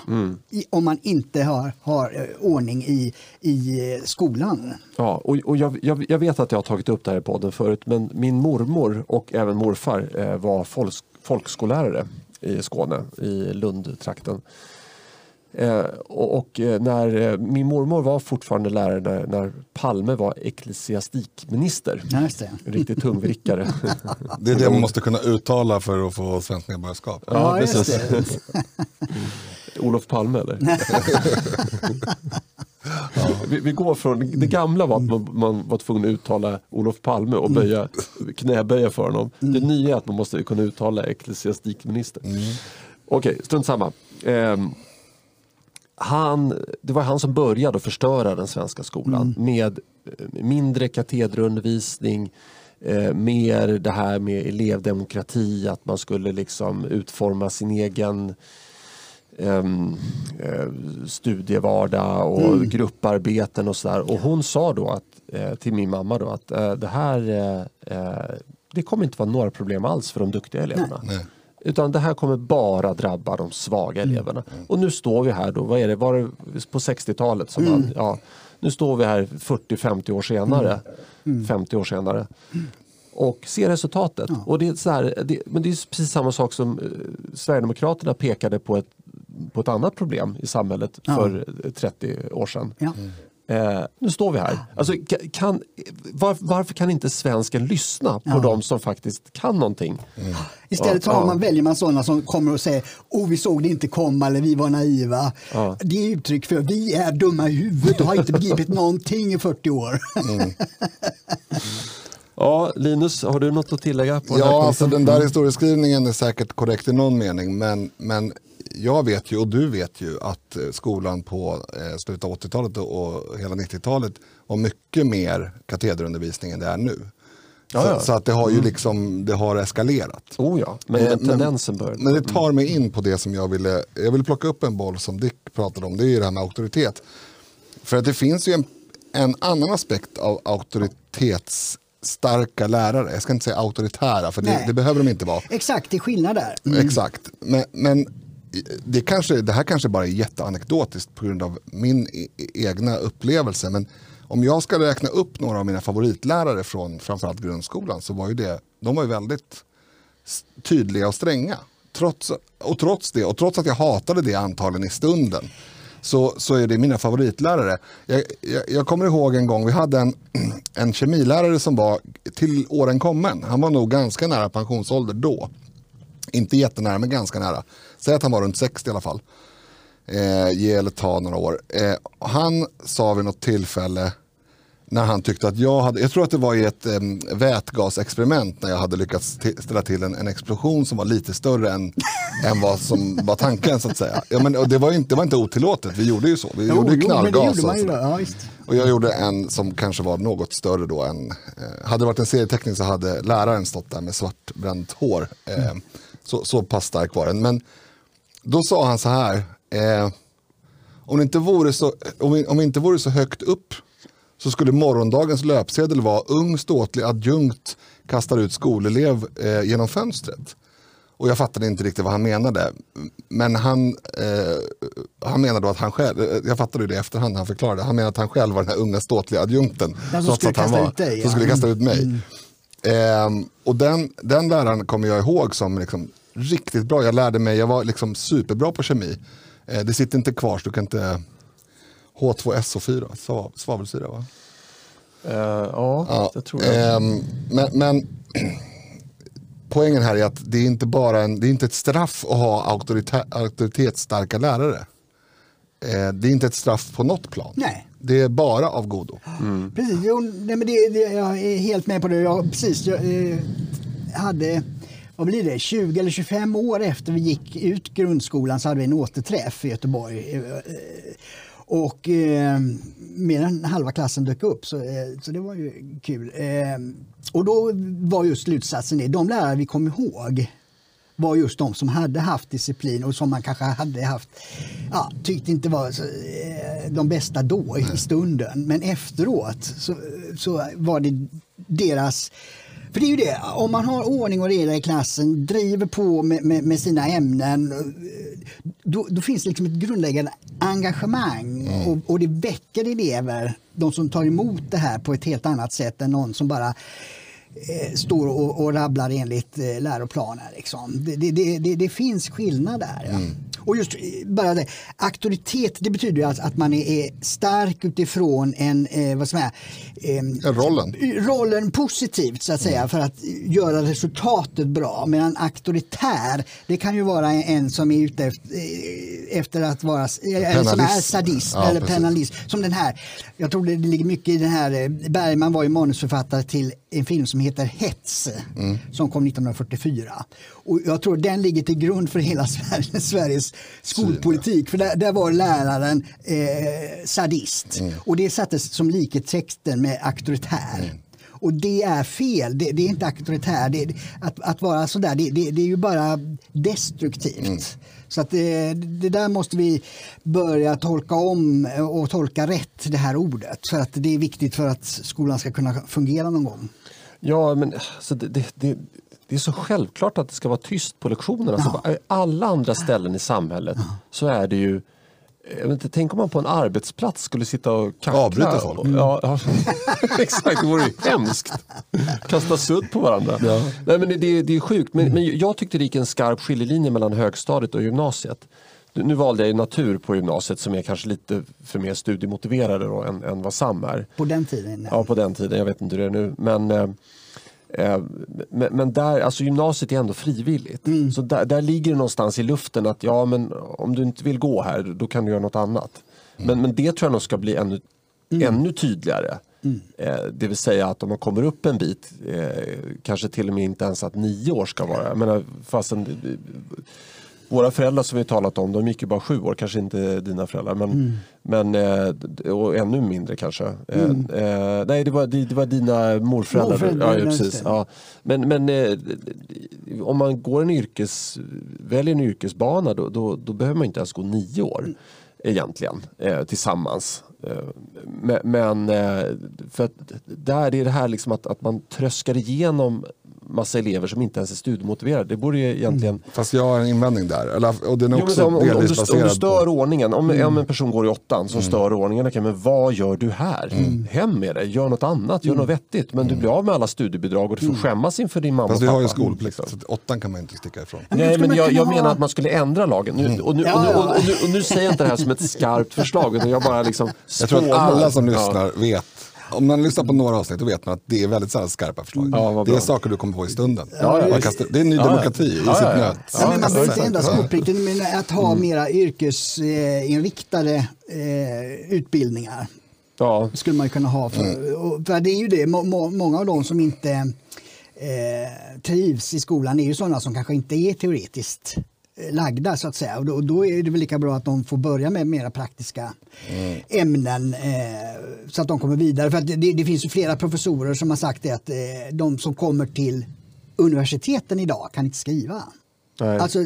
I, om man inte har, har eh, ordning i, i eh, skolan. Ja, och, och jag, jag, jag vet att jag har tagit upp det här i podden förut men min mormor och även morfar eh, var folk, folkskollärare i Skåne, i Lundtrakten. Eh, och eh, när, eh, min mormor var fortfarande lärare när, när Palme var ecklesiastikminister. Ja, just det. En riktig tungvrickare. Det är det man måste kunna uttala för att få svenskt medborgarskap. Ja, just precis. det. Olof Palme eller? vi, vi går från, det gamla var att man, man var tvungen att uttala Olof Palme och böja, knäböja för honom. Det nya är att man måste kunna uttala ecklesiastikminister. Okej, strunt samma. Ehm, han, det var han som började att förstöra den svenska skolan med eh, mindre katederundervisning, eh, mer det här med elevdemokrati, att man skulle liksom utforma sin egen ehm, eh, studievardag och Mm. grupparbeten och sådär. Och hon sa då att, eh, till min mamma då att eh, det här eh, det kommer inte vara några problem alls för de duktiga eleverna. Nej. Utan det här kommer bara drabba de svaga eleverna. Och nu står vi här då, vad är det, var det på 60-talet som man, ja, nu står vi här 40-50 år senare, 50 år senare och ser resultatet. Och det är så här, det, men det är precis samma sak som eh, Sverigedemokraterna pekade på ett, på ett annat problem i samhället Ja. för eh, 30 år sedan. Ja. Eh, nu står vi här. Alltså, ka- kan, var, varför kan inte svensken lyssna på Ja. de som faktiskt kan någonting? Istället Ja, tar ja. man, väljer man sådana som kommer och säger oh vi såg det inte komma eller vi var naiva. Ja. Det är uttryck för vi är dumma i huvudet och har inte begripit någonting i 40 år. Ja, Linus, har du något att tillägga? på den här Ja, alltså den där historieskrivningen är säkert korrekt i någon mening. Men, men jag vet ju och du vet ju att eh, skolan på eh, slutet av 80-talet och hela 90-talet var mycket mer katederundervisning än det är nu. Ja, ja. Så, så att det har ju liksom, det har eskalerat. Oh ja, men Eh, men- tendensen bör... Men det tar mig in på det som jag ville, jag vill plocka upp en boll som Dick pratade om, det är ju det här med auktoritet. För att det finns ju en, en annan aspekt av auktoritetsstarka lärare, jag ska inte säga auktoritära för det, det behöver de inte vara. Exakt, det är skillnad där. Exakt, men, men det, kanske, det här kanske bara är jätteanekdotiskt på grund av min e, e- egna upplevelse. Men om jag ska räkna upp några av mina favoritlärare från framförallt grundskolan så var ju det, de var ju väldigt tydliga och stränga. Trots, och trots det, och trots att jag hatade det antagligen i stunden, så, så är det mina favoritlärare. Jag, jag, jag kommer ihåg en gång, vi hade en, en kemilärare som var till åren kommen. Han var nog ganska nära pensionsålder då. Inte jättenära, men ganska nära. Säg att han var runt 60 i alla fall. Eh, ge eller ta några år. Eh, han sa vid något tillfälle när han tyckte att jag hade, jag tror att det var i ett eh, vätgasexperiment när jag hade lyckats ställa till en, en explosion som var lite större än, än vad som var tanken så att säga. Ja, men, det, var inte, det var inte otillåtet, vi gjorde ju så. Vi gjorde ju Jo, jo, knallgas. gjorde sådär. Ja. Och jag gjorde en som kanske var något större då än, eh, hade det varit en serieteckning så hade läraren stått där med svartbränt hår. Eh, så, så pass stark var den. Men då sa han så här, eh, om, det inte vore så, om, om inte vore så högt upp så skulle morgondagens löpsedel vara ung ståtlig adjunkt kastar ut skolelev eh, genom fönstret. Och jag fattade inte riktigt vad han menade. Men han, eh, han menade då att han själv, eh, jag fattade det i efterhand när han förklarade, han menade att han själv var den här unga ståtliga adjunkten. Den som skulle att han kasta var, ut dig, Som ja. Mm. skulle kasta ut mig. Ehm, och den, den läraren kommer jag ihåg som liksom riktigt bra. Jag lärde mig, jag var liksom superbra på kemi. Eh, det sitter inte kvar så du kan inte... H2SO4, svav, svavelsyra va? Eh, ja, Ja, det tror jag. ehm, men, men poängen här är att det är inte bara en, det är inte ett straff att ha auktorita- auktoritetsstarka lärare. Eh, det är inte ett straff på något plan. Nej. Det är bara av godo. Precis, jo, nej, men det, det, jag är helt med på det. Jag, precis, jag eh, hade, vad blir det, 20 eller 25 år efter vi gick ut grundskolan så hade vi en återträff i Göteborg. Eh, eh, Och eh, mer än halva klassen dök upp, så, eh, så det var ju kul. Eh, och då var just slutsatsen det, de lärare vi kom ihåg var just de som hade haft disciplin och som man kanske hade haft, ja, tyckte inte var eh, de bästa då i stunden. Men efteråt så, så var det deras för det är ju det, om man har ordning och reda i klassen, driver på med, med, med sina ämnen, då, då finns det liksom ett grundläggande engagemang och, och det väcker elever, de som tar emot det här på ett helt annat sätt än någon som bara eh, står och, och rabblar enligt eh, läroplanen. Liksom. Det, det, det, det, finns skillnad där. Ja. Och just eh, bara det, auktoritet det betyder ju att, att man är, är stark utifrån en, eh, vad säga, ehm, Ja, rollen. rollen positivt så att säga för att göra resultatet bra. Medan auktoritär, det kan ju vara en som är ute efter, eh, efter att vara, eller som är sadist Ja, eller precis. penalism. Som den här, jag tror det ligger mycket i den här, eh, Bergman var ju manusförfattare till en film som heter Hets Mm. som kom 1944. Och jag tror den ligger till grund för hela Sverige, Sveriges skolpolitik. För där, där var läraren eh, sadist. Mm. Och det sattes som likhetstexten med auktoritär. Och det är fel, det, det är inte auktoritär. Det, att, att vara sådär, det, det, det är ju bara destruktivt. Mm. Så att det, det där måste vi börja tolka om och tolka rätt, det här ordet. För att det är viktigt för att skolan ska kunna fungera någon gång. Ja, men alltså, det, det, det, är så självklart att det ska vara tyst på lektionerna. Alltså, på alla andra ställen i samhället så är det ju jag vet inte, tänk om man på en arbetsplats skulle sitta och kackla. Avbryta folk. Och- Ja, ja, exakt, det vore ju hemskt. Kasta sudd på varandra. Nej, men det, det, är sjukt. Men, men jag tyckte det gick en skarp skiljelinje mellan högstadiet och gymnasiet. Nu valde jag ju natur på gymnasiet som är kanske lite för mer studiemotiverade då, än, än vad SAM är. På den tiden. Ja, på den tiden. Jag vet inte hur det är nu. Men, eh, men, men där, alltså gymnasiet är ändå frivilligt. Så där, där ligger det någonstans i luften att ja, men om du inte vill gå här, då kan du göra något annat. Men, men det tror jag nog ska bli ännu, ännu tydligare. Eh, det vill säga att om man kommer upp en bit, eh, kanske till och med inte ens att nio år ska vara. Jag menar, fastän, våra föräldrar som vi talat om, de gick ju bara sju år, kanske inte dina föräldrar. Men, men, eh, och ännu mindre kanske. Eh, eh, nej, det var, det, var dina morföräldrar. Morföräldrar, ja, precis. Ja. Men, men eh, om man går en yrkes, väljer en yrkesbana då, då, då behöver man inte ens gå nio år egentligen eh, tillsammans. Eh, men för att där är det här liksom att, att man tröskar igenom massa elever som inte ens är studiemotiverade. Det borde ju egentligen Fast jag har en invändning där. Eller, och den är Jo, också om, om, du, om du stör på... ordningen, om, om en person går i åttan som stör ordningen, okej, men vad gör du här? Hem med dig, gör något annat, gör något vettigt. Men du blir av med alla studiebidrag och du får skämmas inför din mamma Fast och vi pappa. har ju skolplikt, så åttan kan man inte sticka ifrån. Nej, men jag, jag menar att man skulle ändra lagen. Nu, och, nu, Ja, och, nu, ja. och, och, nu, och nu säger jag inte det här som ett skarpt förslag, utan jag bara liksom Jag tror att alla som Ja. lyssnar vet, om man lyssnar på några avsnitt då vet man att det är väldigt sällan skarpa förslag. Ja, det är saker du kommer på i stunden. Ja, ja, kastar, det är ny Ja, ja. demokrati i Ja, sitt nöt. Ja, men man behöver inte ändra skolplikten, men att ha mera yrkesinriktade eh, utbildningar Ja. skulle man ju kunna ha. För, och, för det är ju det, må, må, många av de som inte eh, trivs i skolan är ju sådana som kanske inte är teoretiskt eh, lagda så att säga. Och då, då är det väl lika bra att de får börja med mera praktiska ämnen eh, så att de kommer vidare. För att det, det finns ju flera professorer som har sagt det att eh, de som kommer till universiteten idag kan inte skriva. Nej. Alltså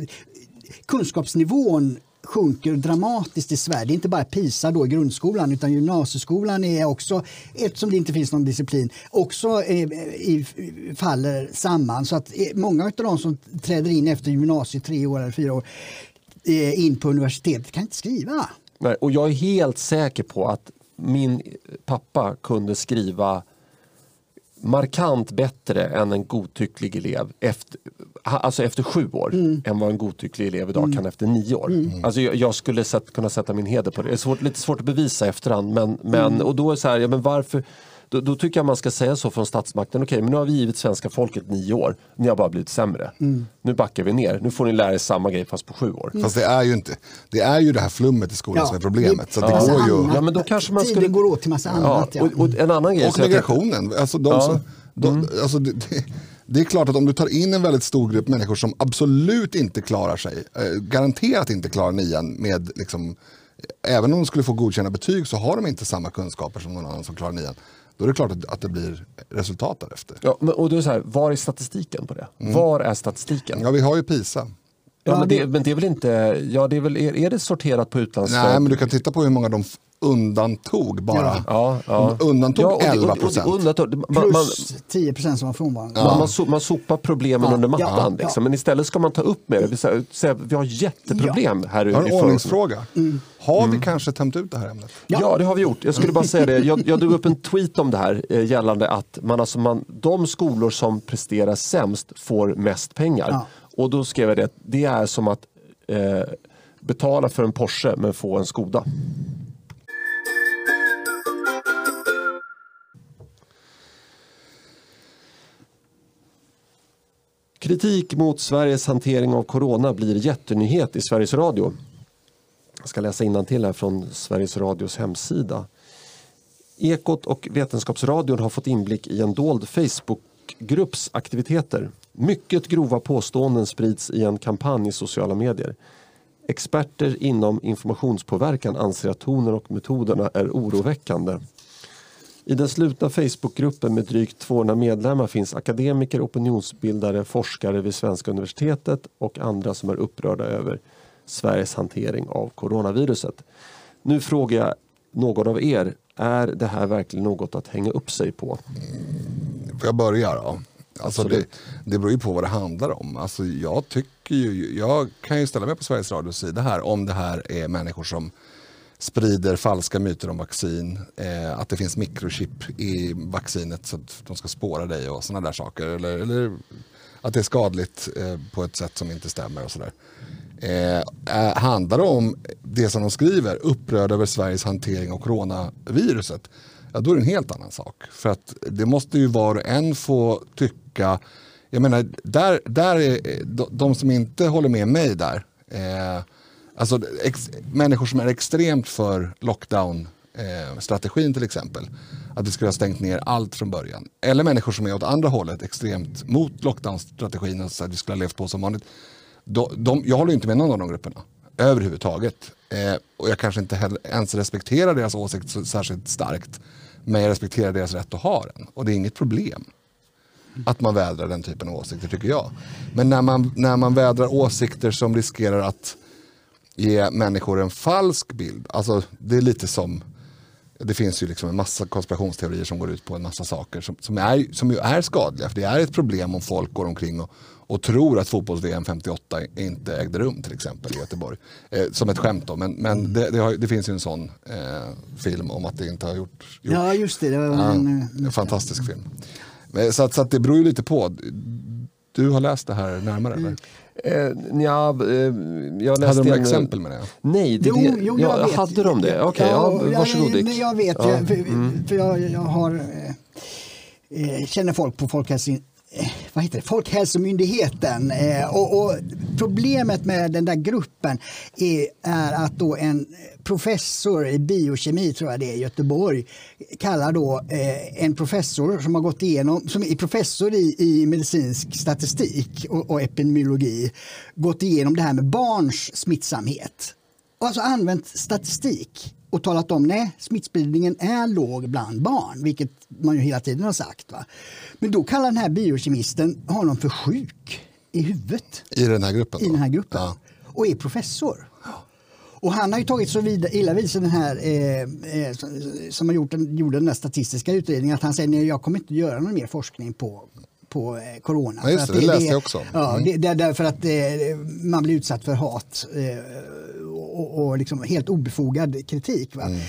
kunskapsnivån sjunker dramatiskt i Sverige. Det är inte bara PISA då i grundskolan utan gymnasieskolan är också, eftersom det inte finns någon disciplin, också eh, i, faller samman. Så att eh, många av de som träder in efter gymnasiet, tre år eller fyra år, eh, in på universitetet kan inte skriva. Nej, och jag är helt säker på att min pappa kunde skriva markant bättre än en godtycklig elev efter, alltså efter sju år än vad en godtycklig elev idag kan efter nio år. Alltså jag, jag skulle sätt, kunna sätta min heder på det. Det är svårt, lite svårt att bevisa efterhand men, men, och då är det så här, ja, men varför då, då tycker jag man ska säga så från statsmakten. Okej, men nu har vi givit svenska folket nio år. Ni har bara blivit sämre. Nu backar vi ner. Nu får ni lära er samma grej fast på sju år. Fast det är ju inte, det är ju det här flummet i skolan Ja, som är problemet. Så det- massa går ju... Ja, men då kanske man Tiden skulle... går åt till massa annat, ja. Och, och en annan grej. Och migrationen. Alltså de Ja. som, de, alltså det, det, det är klart att om du tar in en väldigt stor grupp människor som absolut inte klarar sig, eh, garanterat inte klarar nian med liksom, även om de skulle få godkända betyg så har de inte samma kunskaper som någon annan som klarar nian. Då är det klart att, att det blir resultat därefter. Ja, men, och då är så här, var är statistiken på det? Var är statistiken? Ja, vi har ju PISA. Ja, men, det- men det är väl inte, ja det är väl, är, är det sorterat på utlandsfödd? Nej, men du kan titta på hur många de undantog bara. Ja, ja. Undantog Ja, och det- 11 och- och- och procent. Plus 10 procent som var frånvarande. man, man, so, man sopar problemen Ja, under mattan. ja, ja. Liksom. Men istället ska man ta upp med det. Säga, vi har jätteproblem här Jag har i en ordningsfråga. Har Mm. vi kanske tömt ut det här ämnet? Ja. det har vi gjort. Jag skulle bara säga det. Jag, jag drog upp en tweet om det här eh, gällande att man, alltså man, de skolor som presterar sämst får mest pengar. Ja. Och då skrev jag det, det är som att eh, betala för en Porsche men få en Skoda. Kritik mot Sveriges hantering av corona blir jättenyhet i Sveriges Radio. Jag ska läsa till här från Sveriges Radios hemsida. Ekot och Vetenskapsradion har fått inblick i en dold Facebookgrupps aktiviteter. Mycket grova påståenden sprids i en kampanj i sociala medier. Experter inom informationspåverkan anser att tonen och metoderna är oroväckande. I den slutna Facebookgruppen med drygt 200 medlemmar finns akademiker, opinionsbildare, forskare vid svenska universitetet och andra som är upprörda över Sveriges hantering av coronaviruset. Nu frågar jag någon av er, är det här verkligen något att hänga upp sig på? Får jag börja då? Alltså det, det beror ju på vad det handlar om. Alltså jag, tycker ju, jag kan ju ställa mig på Sveriges Radios sida här om det här är människor som sprider falska myter om vaccin, eh, att det finns mikrochip i vaccinet så att de ska spåra dig och sådana där saker. Eller, eller att det är skadligt eh, på ett sätt som inte stämmer och sådär. Eh, eh handlar det om det som de skriver, upprörd över Sveriges hantering av coronaviruset, ja då är det en helt annan sak. För att det måste ju var och en få tycka, jag menar, där, där är de, de som inte håller med mig där, eh, alltså ex, människor som är extremt för lockdown eh, strategin till exempel. Att vi skulle ha stängt ner allt från början. Eller människor som är åt andra hållet extremt mot lockdown-strategin alltså att vi skulle ha levt på som vanligt. De, de, jag håller inte med någon av de grupperna överhuvudtaget. Eh, och jag kanske inte heller, ens respekterar deras åsikt så, särskilt starkt. Men jag respekterar deras rätt att ha den. Och det är inget problem att man vädrar den typen av åsikter tycker jag. Men när man, när man vädrar åsikter som riskerar att ge människor en falsk bild. Alltså det är lite som, det finns ju liksom en massa konspirationsteorier som går ut på en massa saker som, som, är, som ju är skadliga. För det är ett problem om folk går omkring och, och tror att fotbolls-VM 58 inte ägde rum till exempel i Göteborg. Eh, som ett skämt då, men, men det, det, har, det finns ju en sån eh, film om att det inte har gjort, gjort Ja, just det. det var Ja, en, en fantastisk film. Men, Så, att, så att det beror ju lite på. Du har läst det här närmare eller? Eh, nja, eh, jag läste Hade de en- exempel med det? Nej, det, Jo, det, jo, ja, jag vet. hade de det? Okej, ja, ja, varsågod jag, Dick. jag vet, Ja. jag, för, för jag, jag har, eh, eh, känner folk på Folkhälsin, eh, vad heter det? Folkhälsomyndigheten. Eh, och, och problemet med den där gruppen är, är att då en professor i biokemi, tror jag det är, i Göteborg, kallar då eh, en professor som har gått igenom, som är professor i, i medicinsk statistik och, och epidemiologi, gått igenom det här med barns smittsamhet och alltså använt statistik och talat om nej, smittspridningen är låg bland barn, vilket man ju hela tiden har sagt. Va? Men då kallar den här biokemisten honom för sjuk i huvudet I den här gruppen? i den här gruppen Ja. och är professor. Och han har ju tagit så vid, illa vid sig den här eh, eh, som- har gjort den, gjorde den statistiska utredningen att han säger nej, jag kommer inte göra någon mer forskning på på eh, corona. Ja, just det, att det läste jag också. Ja, Mm. det, det är därför att eh, man blir utsatt för hat eh, och, och liksom helt obefogad kritik. Va? Mm.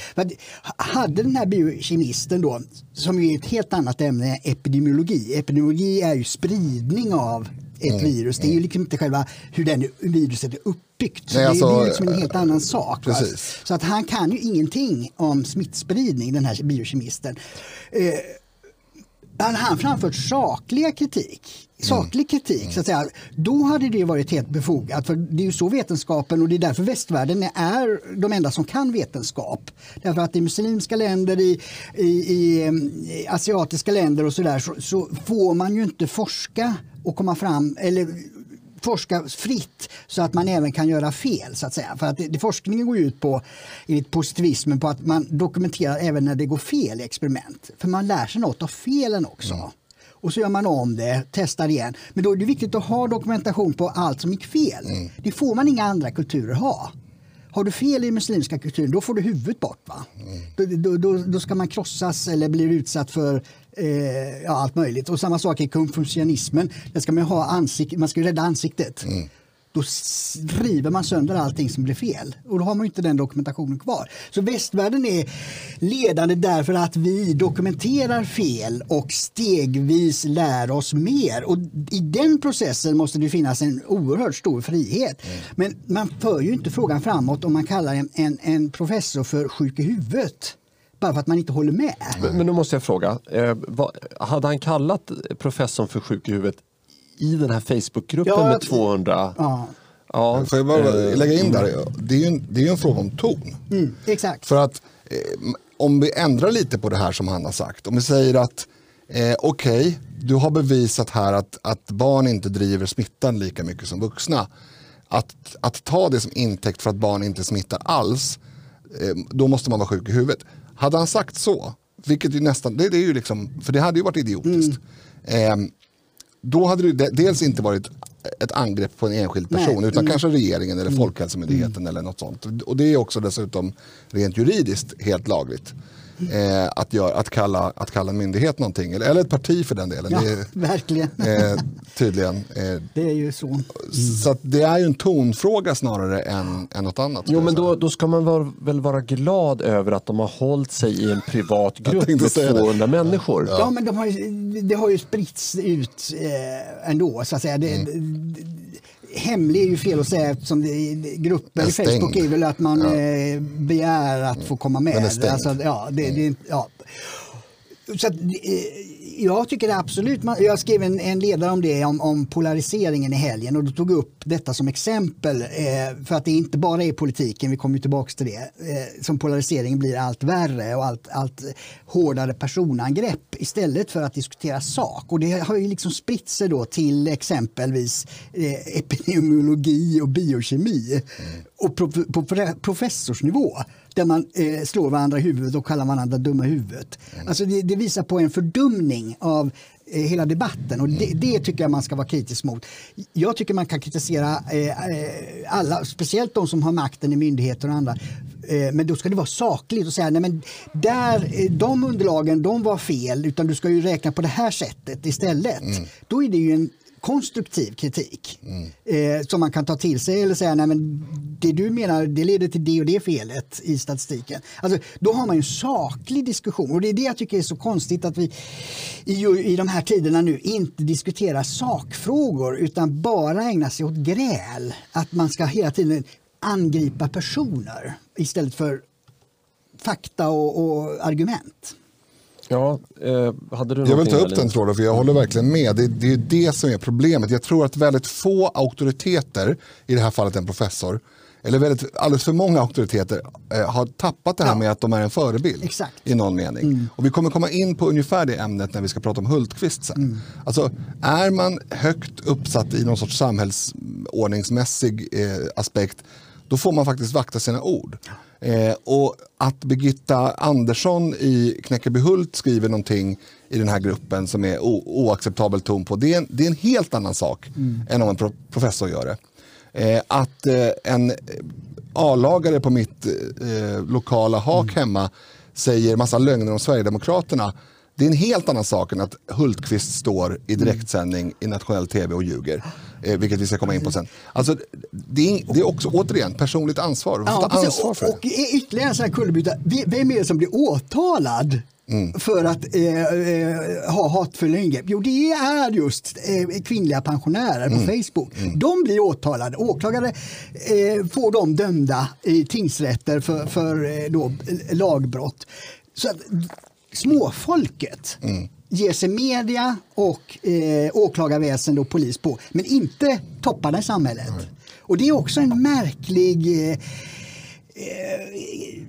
Hade den här biokemisten då, som ju är ett helt annat ämne, än epidemiologi. Epidemiologi är ju spridning av ett Mm. virus. Det är ju liksom inte själva hur den viruset är uppbyggt. Nej, det, alltså, det är liksom en helt annan sak. Så att han kan ju ingenting om smittspridning, den här biokemisten. Eh, hade han framfört sakliga kritik, saklig kritik, så att säga, då hade det varit helt befogat. För det är ju så vetenskapen och det är därför västvärlden är de enda som kan vetenskap. Därför att i muslimska länder, i, i, i, i asiatiska länder och sådär så, så får man ju inte forska och komma fram, eller forska fritt så att man även kan göra fel. så att säga. För att det, forskningen går ut på, enligt positivismen, på att man dokumenterar även när det går fel i experiment. För man lär sig något av felen också. Och så gör man om det, testar igen. Men då är det viktigt att ha dokumentation på allt som gick fel. Det får man inga andra kulturer ha. Har du fel i muslimska kulturen, då får du huvudet bort. Va? Då, då, då, då ska man krossas eller bli utsatt för eh, ja, allt möjligt. Och samma sak i konfucianismen. Där ska man, ha ansikt, man ska rädda ansiktet. Mm. Då river man sönder allting som blir fel. Och då har man inte den dokumentationen kvar. Så västvärlden är ledande därför att vi dokumenterar fel och stegvis lär oss mer. Och i den processen måste det finnas en oerhört stor frihet. Men man för ju inte frågan framåt om man kallar en, en, en professor för sjuk i huvudet. Bara för att man inte håller med. Men, men då måste jag fråga, eh, vad, hade han kallat professorn för sjuk i huvudet i den här Facebookgruppen Ja, med 200? Ja, Ja, Får jag bara eh, lägga in där, det är ju en, det är ju en fråga om ton. mm, exakt. För att eh, om vi ändrar lite på det här som han har sagt. Om vi säger att eh, okej, du har bevisat här att, att barn inte driver smittan lika mycket som vuxna. Att, att ta det som intäkt för att barn inte smittar alls, eh, då måste man vara sjuk i huvudet. Hade han sagt så, vilket ju nästan, det, det är ju liksom, för det hade ju varit idiotiskt. Eh, då hade det de- dels inte varit ett angrepp på en enskild person Nej. utan kanske regeringen eller Folkhälsomyndigheten eller något sånt. Och det är också dessutom rent juridiskt helt lagligt. Eh, att, göra, att, kalla, att kalla en myndighet någonting, eller, eller ett parti för den delen. Ja, Det är, verkligen. eh, tydligen. Eh, Det är ju så. Så att det är ju en tonfråga snarare än, än något annat. Jo, men då, då ska man väl, väl vara glad över att de har hållit sig i en privat grupp med säga det. 200 människor. Ja, men de har ju, det har ju spritts ut eh, ändå, så att säga. Det, Mm. Hemlig är ju fel att säga eftersom grupper i Facebook är väl att man eh, begär att få komma med. Den är stängd. Alltså, ja, det, det, ja. Så att, eh, jag tycker absolut, man, jag skrev en, en ledare om det, om, om polariseringen i helgen och då tog upp detta som exempel eh, för att det inte bara är politiken, vi kommer tillbaka till det, eh, som polariseringen blir allt värre och allt, allt hårdare personangrepp istället för att diskutera sak. Och det har ju liksom spritt sig då till exempelvis eh, epidemiologi och biokemi och på, på professorsnivå där man eh, slår varandra i huvudet och kallar varandra dumma i huvudet. Alltså det, det visar på en fördumning av eh, hela debatten och det, det tycker jag man ska vara kritisk mot. Jag tycker man kan kritisera eh, eh, alla, speciellt de som har makten i myndigheter och andra. Eh, men då ska det vara sakligt och säga nej men där, eh, de underlagen de var fel utan du ska ju räkna på det här sättet istället. Då är det ju en konstruktiv kritik eh, som man kan ta till sig eller säga nej men det du menar det leder till det och det felet i statistiken. Alltså, då har man en saklig diskussion och det är det jag tycker är så konstigt att vi i, i de här tiderna nu inte diskuterar sakfrågor utan bara ägnar sig åt gräl. Att man ska hela tiden angripa personer istället för fakta och, och argument. Ja, eh, hade du Jag vill ta upp Elin? den tråden för jag håller verkligen med. Det, det är det som är problemet. Jag tror att väldigt få auktoriteter, i det här fallet en professor, eller väldigt, alldeles för många auktoriteter eh, har tappat det här Ja. med att de är en förebild Exakt. i någon mening. Och vi kommer komma in på ungefär det ämnet när vi ska prata om Hultqvist sen. Alltså, är man högt uppsatt i någon sorts samhällsordningsmässig eh, aspekt, då får man faktiskt vakta sina ord. Eh, och att Birgitta Andersson i Knäckebyhult skriver någonting i den här gruppen som är oacceptabel ton på, det är, en, det är en helt annan sak än om en pro- professor gör det. Eh, att eh, en A-lagare på mitt eh, lokala hak hemma säger massa lögner om Sverigedemokraterna. Det är en helt annan sak än att Hultqvist står i direktsändning i nationell tv och ljuger. Eh, vilket vi ska komma in på sen. Alltså, det, är, det är också återigen personligt ansvar. Får ta ansvar för och, och ytterligare en sån här kullerbytta. Vem är det som blir åtalad? Mm. för att eh, eh, ha hatfulla ingrepp? Jo, det är just eh, kvinnliga pensionärer på Mm. Facebook. De blir åtalade. Åklagare eh, får dem dömda i tingsrätter för, för eh, då, lagbrott. Så att, småfolket Mm. Ger sig media och eh, åklagarväsende och polis på, men inte topparna i samhället. Och det är också en märklig eh, eh,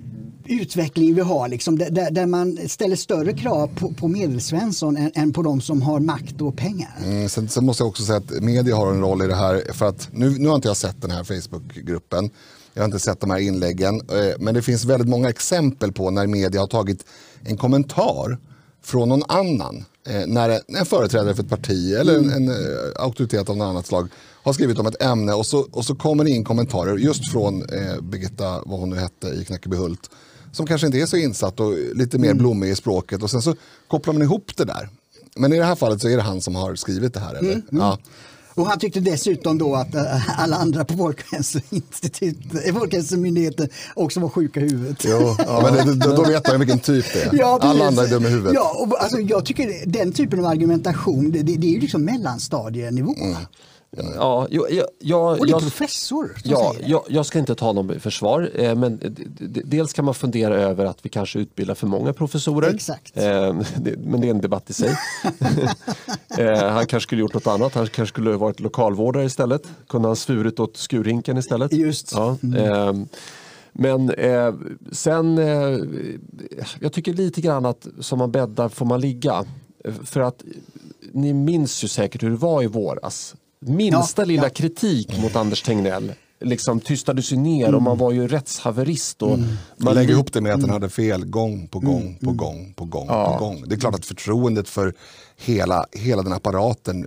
utveckling vi har, liksom, där- där, där man ställer större krav på, på medelsvensson än, än på de som har makt och pengar. Mm, sen, sen måste jag också säga att media har en roll i det här. För att nu, nu har inte jag sett den här Facebookgruppen. Jag har inte sett de här inläggen. eh, Men det finns väldigt många exempel på när media har tagit en kommentar från någon annan. eh, När en, en företrädare för ett parti eller en, en eh, auktoritet av något annat slag har skrivit om ett ämne och så, och så kommer det in kommentarer just från eh, Birgitta, vad hon nu hette, i Knäckebyhult. Som kanske inte är så insatt och lite mer blommig i språket. Och sen så kopplar man ihop det där. Men i det här fallet så är det han som har skrivit det här. Eller? Ja. Och han tyckte dessutom då att eh, alla andra på eh, Folkhälsomyndigheten också var sjuka i huvudet. Jo, ja, men det, då, vet man vilken typ det är. Ja, Alla andra är dumma i huvudet. Ja, och, alltså, jag tycker den typen av argumentation, det, det, det är ju liksom mellanstadienivå. Mm. Ja, jag, jag, jag, Och det är jag, professor som ja, säger det. jag, jag ska inte ta någon i försvar, eh, men dels kan man fundera över att vi kanske utbildar för många professorer. Exakt. Eh, det, men det är en debatt i sig. eh, han kanske skulle gjort något annat, han kanske skulle varit lokalvårdare istället. Kunde han svurit åt skurhinken istället. Just. Ja, eh, men eh, sen, eh, jag tycker lite grann att som man bäddar får man ligga. För att ni minns ju säkert hur det var i våras. Minsta Ja, lilla ja. kritik mot Anders Tegnell liksom tystades ju ner och man var ju rättshaverist. Och Man lägger ihop det med att den hade fel gång på gång på gång på gång Ja. på gång. Det är klart att förtroendet för hela, hela den apparaten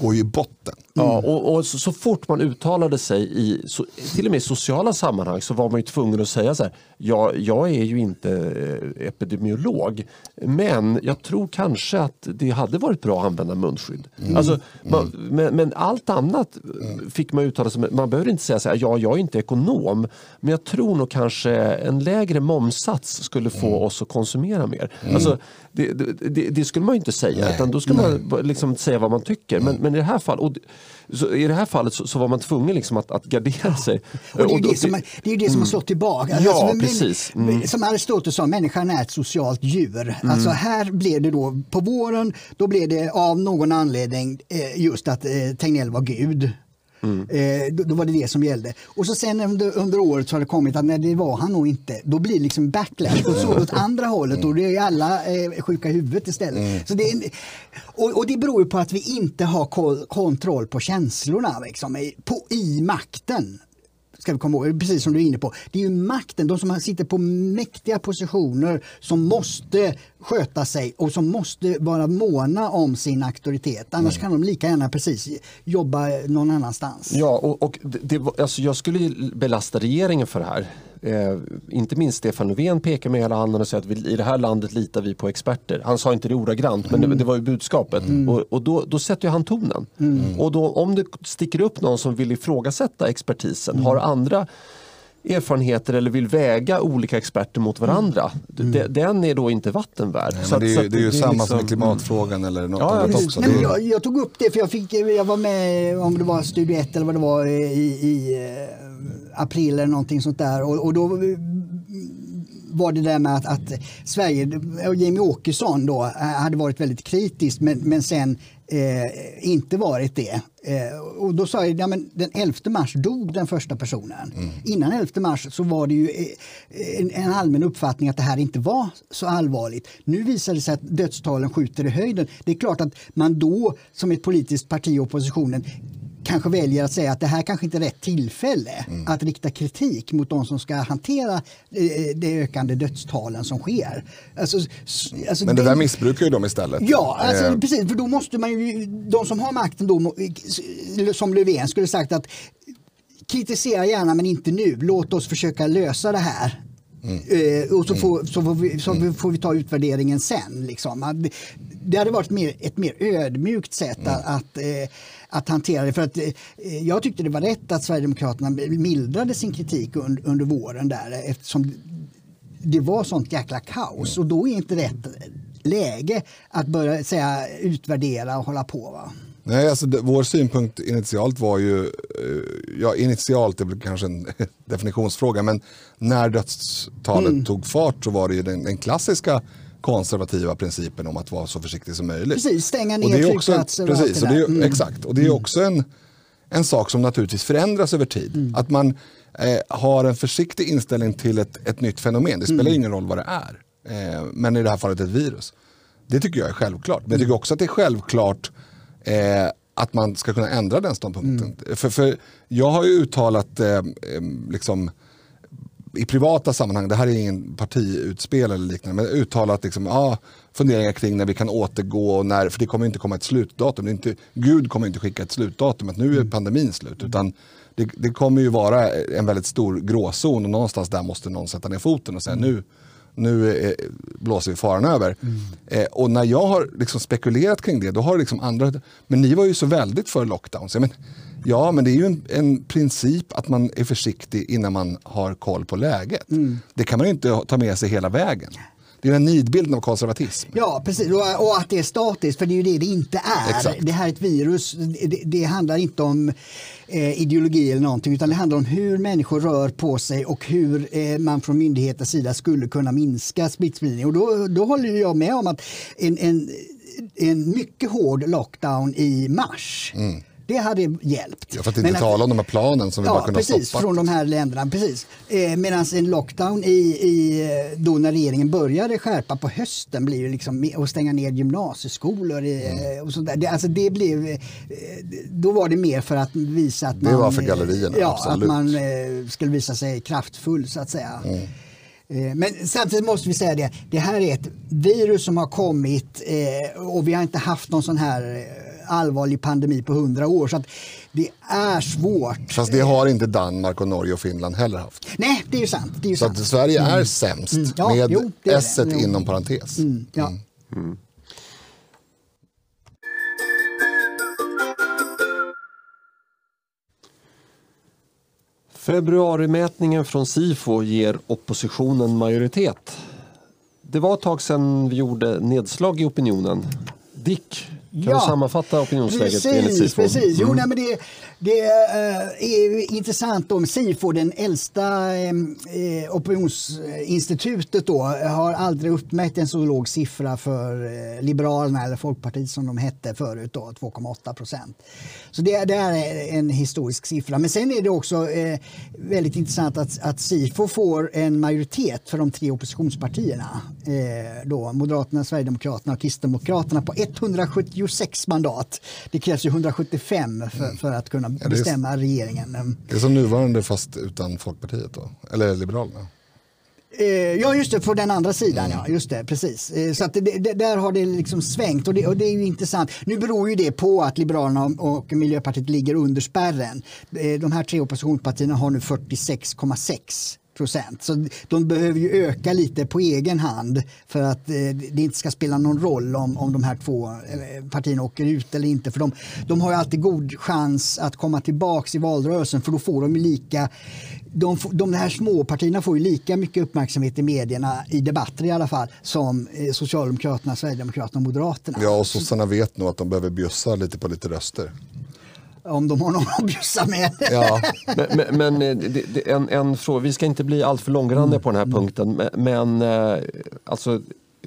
går ju i botten. Ja, och, och så, så fort man uttalade sig i så, till och med i sociala sammanhang så var man ju tvungen att säga så här. Ja, jag är ju inte eh, epidemiolog men jag tror kanske att det hade varit bra att använda munskydd. Alltså, man, men, men allt annat eh, fick man uttala sig Man behöver inte säga så här, ja, jag är inte ekonom men jag tror nog kanske en lägre momssats skulle få oss att konsumera mer. Alltså, det, det, det, skulle man ju inte säga Nej. utan då skulle man bara liksom säga vad man tycker. Men, men i det här fallet, så, i det här fallet så, så var man tvungen liksom att, att gardera sig. Och det är ju det, som, det, är det som har slått tillbaka. Alltså, Ja, men- precis. Mm. Som Aristoteles sa, människan är ett socialt djur. Alltså här blev det då, på våren, då blev det av någon anledning eh, just att eh, Tegnell var gud. Eh, då, då var det det som gällde. Och så sen under, under året så har det kommit att nej, det var han nog inte. Då blir det liksom backlash och så åt andra hållet och det är alla eh, sjuka i huvudet istället. Så det är, och, och det beror på att vi inte har kontroll på känslorna liksom, på, i makten ska vi komma ihåg, precis som du är inne på. Det är ju makten, de som sitter på mäktiga positioner som måste sköta sig och som måste vara måna om sin auktoritet. Annars kan de lika gärna precis jobba någon annanstans. Ja, och, och det, det, alltså jag skulle belasta regeringen för det här. Eh, inte minst Stefan Löfven pekar med hela handen och säger att vi, i det här landet litar vi på experter. Han sa inte det ordagrant men det, det var ju budskapet. Och, och då, då sätter han tonen. Och då, om det sticker upp någon som vill ifrågasätta expertisen, har andra erfarenheter eller vill väga olika experter mot varandra. d- Den är då inte vatten värd. Nej, Så det är att det är ju samma som liksom- med klimatfrågan eller något Ja, annat också. Nej, men Det jag, jag tog upp det för jag, fick, jag var med om det var Studio 1 eller vad det var i, i eh, april eller någonting sånt där och, och då var det där med att, att Sverige, och Jamie Åkesson då, eh, hade varit väldigt kritisk men, men sen eh, inte varit det. Eh, och då sa jag, ja, men den 11 mars dog den första personen. Innan 11 mars så var det ju eh, en, en allmän uppfattning att det här inte var så allvarligt. Nu visar det sig att dödstalen skjuter i höjden. Det är klart att man då som ett politiskt parti i oppositionen kanske väljer att säga att det här kanske inte är rätt tillfälle att rikta kritik mot de som ska hantera eh, de ökande dödstalen som sker. Alltså, alltså Men det den- där missbrukar ju de istället. Ja, alltså, Eh, precis. För då måste man ju, de som har makten då, som Löfven skulle sagt att kritisera gärna men inte nu. Låt oss försöka lösa det här. Eh, och så, får, så, får vi, så vi- får vi ta utvärderingen sen. Liksom. Det, det hade varit mer, ett mer ödmjukt sätt att, att, eh, att hantera det. För att, eh, jag tyckte det var rätt att Sverigedemokraterna mildrade sin kritik under, under våren där eftersom det var sånt jäkla kaos och då är inte rätt läge att börja säga, utvärdera och hålla på. Va? Nej, alltså det, vår synpunkt initialt var ju, eh, ja initialt är väl kanske en definitionsfråga, men när dödstalet Mm. tog fart så var det ju den, den klassiska konservativa principen om att vara så försiktig som möjligt. Precis, stänga Och ner det är också, flygplatser och allt precis, det och det är, där. Mm. Exakt, och det är också en, en sak som naturligtvis förändras över tid. Mm. Att man eh, har en försiktig inställning till ett, ett nytt fenomen. Det spelar Mm. ingen roll vad det är. Eh, men i det här fallet ett virus. Det tycker jag är självklart. Men jag tycker också att det är självklart eh, att man ska kunna ändra den ståndpunkten. Mm. För, för jag har ju uttalat eh, eh, liksom, i privata sammanhang, det här är ingen partiutspel eller liknande, men uttalat liksom, ah, funderingar kring när vi kan återgå, och när, för det kommer inte komma ett slutdatum. Det är inte, Gud kommer inte skicka ett slutdatum, att nu är pandemin slut. Utan det, det kommer ju vara en väldigt stor gråzon och någonstans där måste någon sätta ner foten och säga nu, nu eh, blåser vi faran över. Eh, och när jag har liksom spekulerat kring det, då har liksom andra, men ni var ju så väldigt för lockdowns. Ja, men, ja, men det är ju en, en princip att man är försiktig innan man har koll på läget. Det kan man ju inte ta med sig hela vägen. Det är den nidbilden av konservatism. Ja, precis. Och, att det är statiskt, för det är ju det det inte är. Exakt. Det här är ett virus. Det, det handlar inte om eh, ideologi eller någonting, utan det handlar om hur människor rör på sig och hur eh, man från myndigheters sida skulle kunna minska smittspridning. Och då, då håller jag med om att en, en, en mycket hård lockdown i mars Det hade hjälpt. Ja, för att inte Men tala om de här planen som vi ja, bara kunde precis, stoppat. från de här länderna. Precis. Eh, Medan en lockdown i, i, då när regeringen började skärpa på hösten blir ju liksom, och stänga ner gymnasieskolor i, mm. och sådär. Det, alltså det blev, eh, då var det mer för att visa att det man... var för gallerierna, ja, absolut. att man eh, skulle visa sig kraftfull så att säga. Mm. Eh, men samtidigt måste vi säga det, det här är ett virus som har kommit eh, och vi har inte haft någon sån här eh, allvarlig pandemi på hundra år. Så att det är svårt. Fast det har inte Danmark, och Norge och Finland heller haft. Nej, det är ju sant. Det är ju så sant. att Sverige är mm. sämst mm. Ja, med jo, s inom parentes. Mm. Ja. Mm. Februarimätningen från Sifo ger oppositionen majoritet. Det var ett tag sedan vi gjorde nedslag i opinionen. Dick, kan ja, du sammanfatta opinionsläget precis, enligt? Precis. Jo, mm. nej, men det, det uh, är intressant om Sifo, den äldsta uh, opinionsinstitutet, då, har aldrig uppmätt en så låg siffra för Liberalerna eller Folkpartiet som de hette förut, 2,8 procent. Så det, det, är en historisk siffra. Men sen är det också eh, väldigt intressant att, att Sifo får en majoritet för de tre oppositionspartierna. Eh, då, Moderaterna, Sverigedemokraterna och Kristdemokraterna på 176 mandat. Det krävs ju 175 för, mm. för att kunna ja, bestämma regeringen. Det är som nuvarande fast utan Folkpartiet då? Eller Liberalerna? Eh, ja, just det, på den andra sidan. Mm. Ja, just det, precis. Eh, så att det, det, där har det liksom svängt och det, och det är ju intressant. Nu beror ju det på att Liberalerna och Miljöpartiet ligger under spärren. Eh, de här tre oppositionspartierna har nu 46,6 procent. Så de behöver ju öka lite på egen hand för att eh, det inte ska spela någon roll om, om de här två eh, partierna åker ut eller inte. För de, de har ju alltid god chans att komma tillbaks i valrörelsen för då får de lika de, de här småpartierna får ju lika mycket uppmärksamhet i medierna, i debatter i alla fall, som eh, Socialdemokraterna, Sverigedemokraterna och Moderaterna. Ja, och sossarna vet nog att de behöver bjussa lite på lite röster om de har någon att bjussa med. Ja. men, men eh, det, det, en, en fråga, vi ska inte bli alltför långrandiga mm. på den här mm. punkten, men, eh, alltså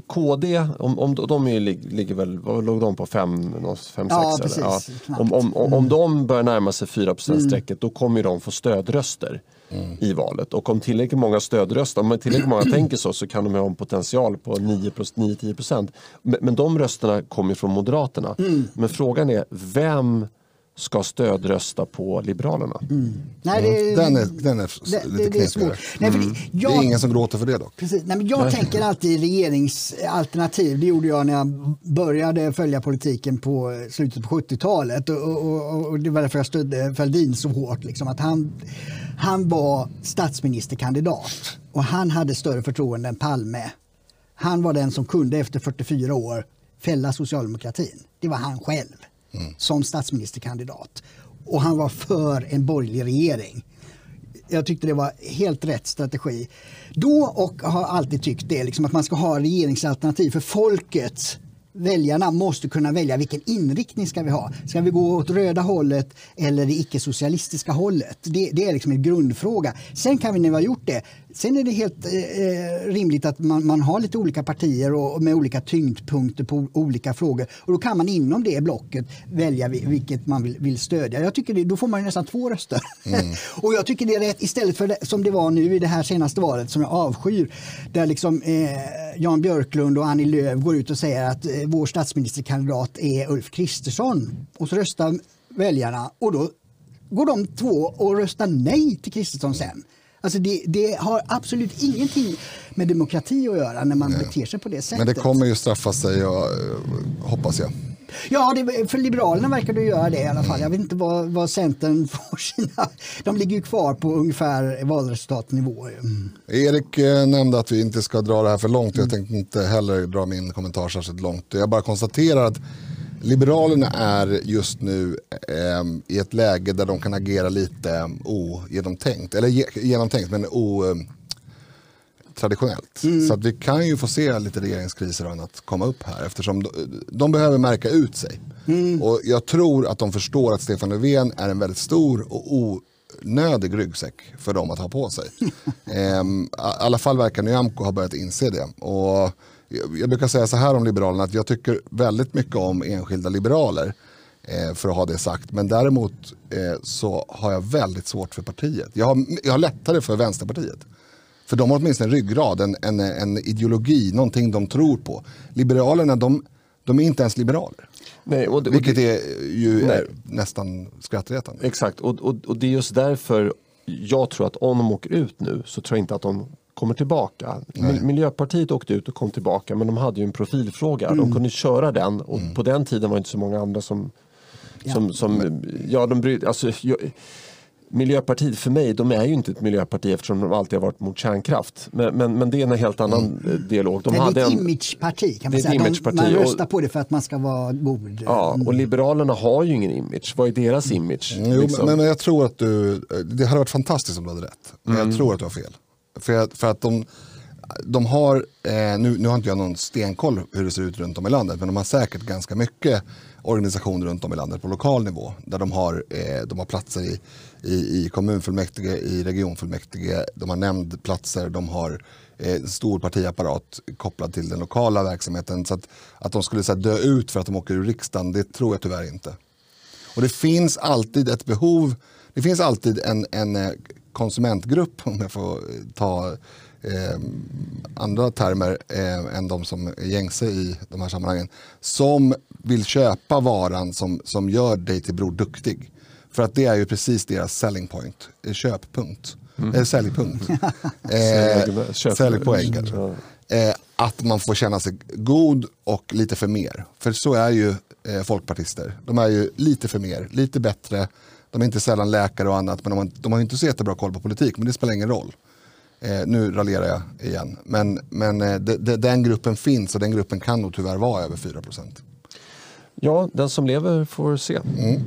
KD, om, om de är, ligger väl, vad låg de på? 5, 5 ja, precis, ja. Om, om, om, om de börjar närma sig 4 strecket mm. då kommer de få stödröster mm. i valet. Och om tillräckligt många stödröster, om tillräckligt många tänker så, så kan de ha en potential på 9-10 procent. Men, men de rösterna kommer från Moderaterna. Mm. Men frågan är, vem ska stödrösta på Liberalerna. Mm. Nej, det, den är, den är det, lite det, det mm. det är ingen som gråter för det dock. Precis. Nej, men jag Nej. tänker alltid regeringsalternativ. Det gjorde jag när jag började följa politiken på slutet på 70-talet. Och, och, och, det var därför jag stödde Fälldin så hårt. Liksom, att han, han var statsministerkandidat och han hade större förtroende än Palme. Han var den som kunde efter 44 år fälla socialdemokratin. Det var han själv mm. som statsministerkandidat. Och han var för en borgerlig regering. Jag tyckte det var helt rätt strategi. Då och har alltid tyckt det, liksom att man ska ha regeringsalternativ för folket väljarna måste kunna välja vilken inriktning ska vi ha. Ska vi gå åt röda hållet eller det icke-socialistiska hållet? Det, det, är liksom en grundfråga. Sen kan vi när vi har gjort det Sen är det helt eh, eh, rimligt att man, man, har lite olika partier och, och, med olika tyngdpunkter på olika frågor. Och då kan man inom det blocket välja vilket man vill, vill stödja. Jag tycker det, då får man nästan två röster. Mm. och jag tycker det är rätt istället för det, som det var nu i det här senaste valet som jag avskyr. Där liksom eh, Jan Björklund och Annie Lööf går ut och säger att eh, vår statsministerkandidat är Ulf Kristersson. Och så röstar väljarna och då går de två och röstar nej till Kristersson sen. Alltså det, det, har absolut ingenting med demokrati att göra när man Nej. beter sig på det sättet. Men det kommer ju straffa sig, och, hoppas jag. Ja, det, för Liberalerna verkar det göra det i alla fall. Jag vet inte vad, vad Centern får sina... De ligger ju kvar på ungefär valresultatnivå. Mm. Erik eh, nämnde att vi inte ska dra det här för långt. Jag tänkte inte heller dra min kommentar särskilt långt. Jag bara konstaterar att Liberalerna är just nu eh, i ett läge där de kan agera lite ogenomtänkt. Eller genomtänkt men otraditionellt. Mm. Så att vi kan ju få se lite regeringskriser och annat komma upp här eftersom de, de behöver märka ut sig. Mm. Och jag tror att de förstår att Stefan Löfven är en väldigt stor och onödig ryggsäck för dem att ha på sig. eh, I alla fall verkar Nyamko ha börjat inse det. Och jag brukar säga så här om Liberalerna att jag tycker väldigt mycket om enskilda liberaler. Eh, för att ha det sagt. Men däremot eh, så har jag väldigt svårt för partiet. Jag har, jag har lättare för Vänsterpartiet. För de har åtminstone en ryggrad, en, en, en ideologi, någonting de tror på. Liberalerna, de, de är inte ens liberaler. Nej, och, och Vilket är ju är nästan skrattretande. Exakt, och, och, och det är just därför jag tror att om de åker ut nu så tror jag inte att de kommer tillbaka. Nej. Miljöpartiet åkte ut och kom tillbaka men de hade ju en profilfråga. Mm. De kunde köra den och mm. på den tiden var det inte så många andra som... som, ja. som ja, de bry, alltså, jag, Miljöpartiet för mig, de är ju inte ett miljöparti eftersom de alltid har varit mot kärnkraft. Men, men, men det är en helt annan mm. dialog. De hade det är ett en, imageparti kan man säga. De, man röstar på det för att man ska vara god. Ja, och Liberalerna har ju ingen image. Vad är deras mm. image? Mm. Jo, liksom? men, men, jag tror att du, det hade varit fantastiskt om du hade rätt. Men jag mm. tror att du har fel. För, för att de, de har, eh, nu, nu har inte jag någon stenkoll hur det ser ut runt om i landet, men de har säkert ganska mycket organisationer runt om i landet på lokal nivå. Där de har, eh, de har platser i, i, i kommunfullmäktige, i regionfullmäktige, de har nämndplatser, de har eh, stor partiapparat kopplad till den lokala verksamheten. Så att, att de skulle så här, dö ut för att de åker ur riksdagen, det tror jag tyvärr inte. Och det finns alltid ett behov, det finns alltid en, en eh, konsumentgrupp, om jag får ta eh, andra termer eh, än de som är gängse i de här sammanhangen, som vill köpa varan som, som gör dig till Bror Duktig. För att det är ju precis deras selling point, eh, köppunkt. Mm. Eh, säljpunkt. eh, säljpoäng Eh, att man får känna sig god och lite för mer. För så är ju eh, folkpartister. De är ju lite för mer, lite bättre. De är inte sällan läkare och annat, men de har, de har inte så jättebra koll på politik. Men det spelar ingen roll. Eh, nu raljerar jag igen. Men, men eh, de, de, den gruppen finns och den gruppen kan nog tyvärr vara över 4% Ja, den som lever får se. Mm.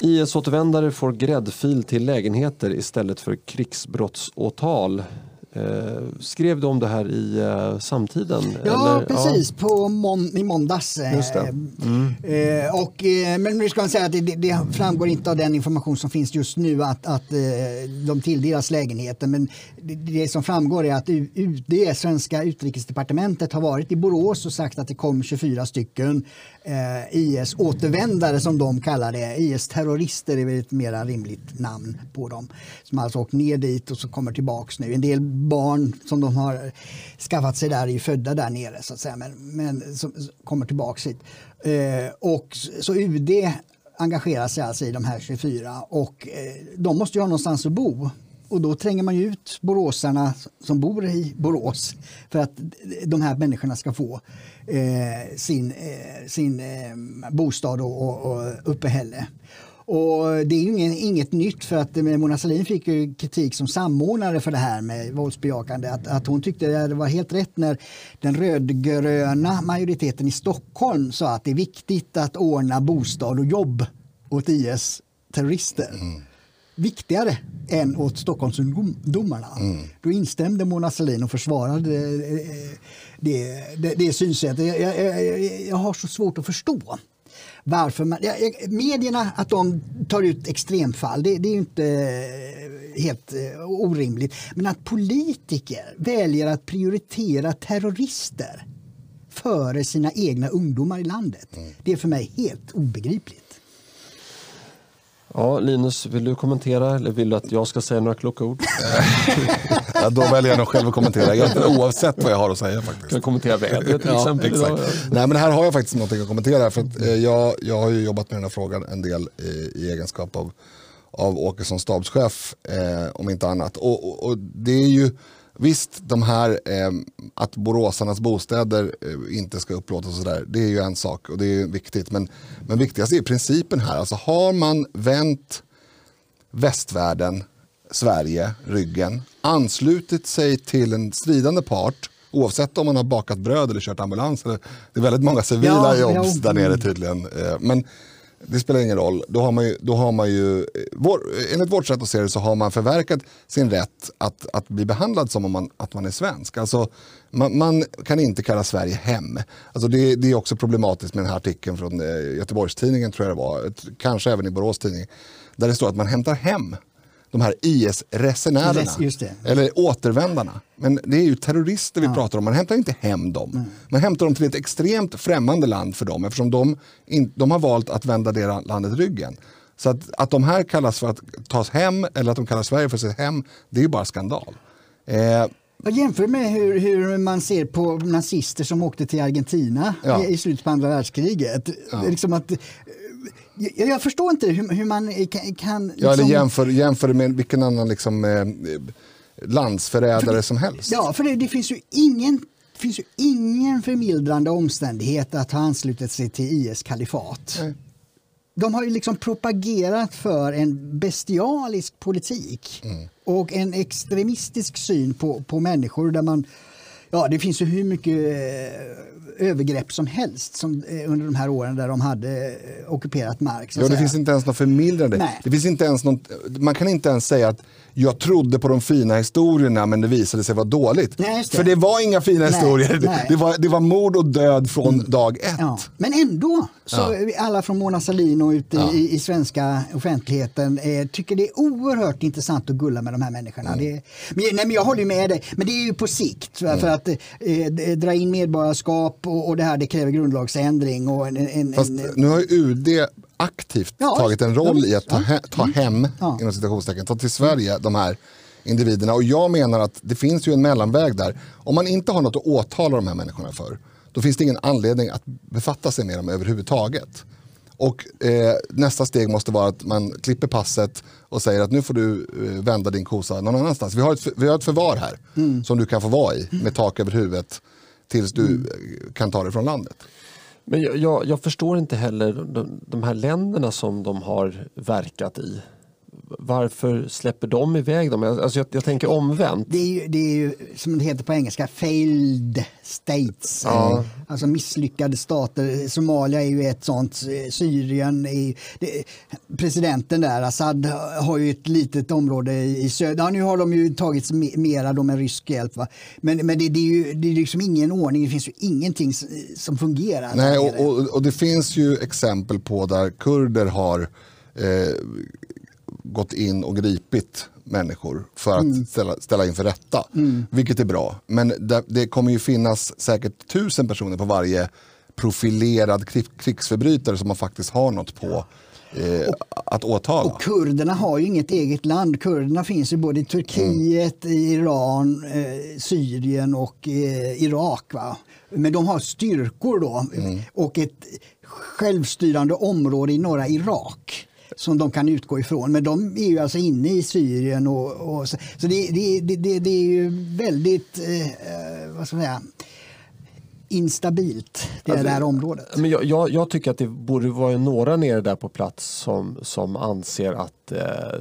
IS-återvändare får gräddfil till lägenheter istället för krigsbrottsåtal. Eh, skrev du om det här i eh, Samtiden? Ja, eller? precis. Ja. På mån I måndags. Eh. Mm. Eh, och, eh, men nu ska man säga att det, det, framgår inte av den information som finns just nu att, att eh, de tilldelas lägenheter. Men det, det, som framgår är att UD, svenska utrikesdepartementet, har varit i Borås och sagt att det kom 24 stycken Eh, IS-återvändare som de kallar det. IS-terrorister är väl ett mer rimligt namn på dem. Som alltså åkt ner dit och så kommer tillbaks nu. En del barn som de har skaffat sig där är ju födda där nere så att säga, men, men som kommer tillbaka hit. Eh, och så UD engagerar sig alltså i de här 24 och eh, de måste ju ha någonstans att bo. Och då tränger man ut boråsarna som bor i Borås för att de här människorna ska få eh, sin, eh, sin eh, bostad och, och, och uppehälle. Och det är ju inget, inget nytt för att eh, Mona Sahlin fick ju kritik som samordnare för det här med våldsbejakande. Att, att hon tyckte det var helt rätt när den rödgröna majoriteten i Stockholm sa att det är viktigt att ordna bostad och jobb åt IS-terrorister. Mm. Viktigare än åt Stockholmsungdomarna. Mm. Då instämde Mona Sahlin och försvarade det, det, det, det synsättet. Jag, jag, jag, jag har så svårt att förstå varför man, medierna, att de tar ut extremfall, det, det är inte eh, helt orimligt. Men att politiker väljer att prioritera terrorister före sina egna ungdomar i landet, mm. det är för mig helt obegripligt. Ja, Linus, vill du kommentera eller vill du att jag ska säga några kloka ord? ja, då väljer jag nog själv att kommentera, egentligen oavsett vad jag har att säga. faktiskt. Kan kommentera vädret till ja, exempel? Exakt. Nej, men här har jag faktiskt något att kommentera. För att, eh, jag, jag har ju jobbat med den här frågan en del i, i egenskap av, av Åkesson stabschef, eh, om inte annat. Och, och, och, det är ju Visst, de här eh, att boråsarnas bostäder eh, inte ska upplåtas och sådär, det är ju en sak och det är viktigt. Men, men viktigast är principen här. Alltså har man vänt västvärlden, Sverige, ryggen, anslutit sig till en stridande part, oavsett om man har bakat bröd eller kört ambulans. Eller, det är väldigt många civila ja, jobs ja. där nere tydligen. Eh, men det spelar ingen roll. Då har man ju, då har man ju eh, vår, eh, enligt vårt sätt att se det så har man förverkat sin rätt att, att bli behandlad som om man, att man är svensk. Alltså, man, man kan inte kalla Sverige hem. Alltså det, det, är också problematiskt med den här artikeln från eh, Göteborgstidningen tror jag det var, kanske även i Borås tidning, där det står att man hämtar hem de här IS-resenärerna. Eller återvändarna. Men det är ju terrorister vi pratar om. Man hämtar inte hem dem. Man hämtar dem till ett extremt främmande land för dem eftersom de, in, de har valt att vända det landet ryggen. Så att, att de här kallas för att tas hem eller att de kallar Sverige för sitt hem, det är ju bara skandal. Eh, Och jämför med hur, hur man ser på nazister som åkte till Argentina Ja. i, i slutet på andra världskriget. Är Liksom att, jag, jag förstår inte hur, hur man kan... kan ja, eller liksom- jämför, jämför med vilken annan liksom, eh, landsförrädare som helst. Ja, för det, det finns ju ingen det finns ju ingen förmildrande omständighet att ha anslutit sig till IS kalifat. Nej. De har ju liksom propagerat för en bestialisk politik Mm. och en extremistisk syn på, på människor där man Ja, det finns ju hur mycket eh, övergrepp som helst som, eh, under de här åren där de hade eh, ockuperat mark. Att Ja, det säga. finns inte ens något förmildrande. Nej. Det finns inte ens någon, man kan inte ens säga att jag trodde på de fina historierna men det visade sig vara dåligt. Nej, det. För det var inga fina Nej, historier. nej. Det, var, det var mord och död från dag ett. Ja. Men ändå, så Ja. alla från Mona Sahlin och ute Ja. i, i svenska offentligheten eh, tycker det är oerhört intressant att gulla med de här människorna. Mm. Det, men, nej, men jag håller med dig, men det är ju på sikt. Mm. För att eh, d- dra in medborgarskap och, och det här det kräver grundlagsändring. Och en, en, Fast en, nu har UD aktivt Ja, tagit en roll i att ta, he, ta hem, Ja. inom citationstecken, ta till Sverige de här individerna. Och jag menar att det finns ju en mellanväg där. Om man inte har något att åtala de här människorna för, då finns det ingen anledning att befatta sig med dem överhuvudtaget. Och eh, nästa steg måste vara att man klipper passet och säger att nu får du eh, vända din kosa någon annanstans. Vi har ett, vi har ett förvar här som du kan få vara i med tak över huvudet tills du eh, kan ta dig från landet. Men jag, jag, jag förstår inte heller de, de här länderna som de har verkat i. Varför släpper de iväg dem? Alltså jag, jag tänker omvänt. det, är ju, det är ju, som det heter på engelska, failed states. Ja. Alltså misslyckade stater. Somalia är ju ett sånt. Syrien är det, Presidenten där, Assad, har ju ett litet område i söder. Ja, nu har de ju tagit me- mera då med rysk hjälp. Va? Men, men det, det är ju det är liksom ingen ordning. Det finns ju ingenting som fungerar. Nej, och, och, och det finns ju exempel på där kurder har eh, gått in och gripit människor för att Mm. ställa, ställa inför rätta. Vilket är bra. Men det, det kommer ju finnas säkert tusen personer på varje profilerad krig, krigsförbrytare som man faktiskt har något på eh, att åtala. Och kurderna har ju inget eget land. Kurderna finns ju både i Turkiet, Mm. Iran, eh, Syrien och eh, Irak. Va? Men de har styrkor då Mm. och ett självstyrande område i norra Irak som de kan utgå ifrån. Men de är ju alltså inne i Syrien. Och, och så så det, det, det, det, det är ju väldigt, eh, eh, vad ska man säga, instabilt det Alltså, där området. Men jag, jag, jag tycker att det borde vara några nere där på plats som, som anser att eh,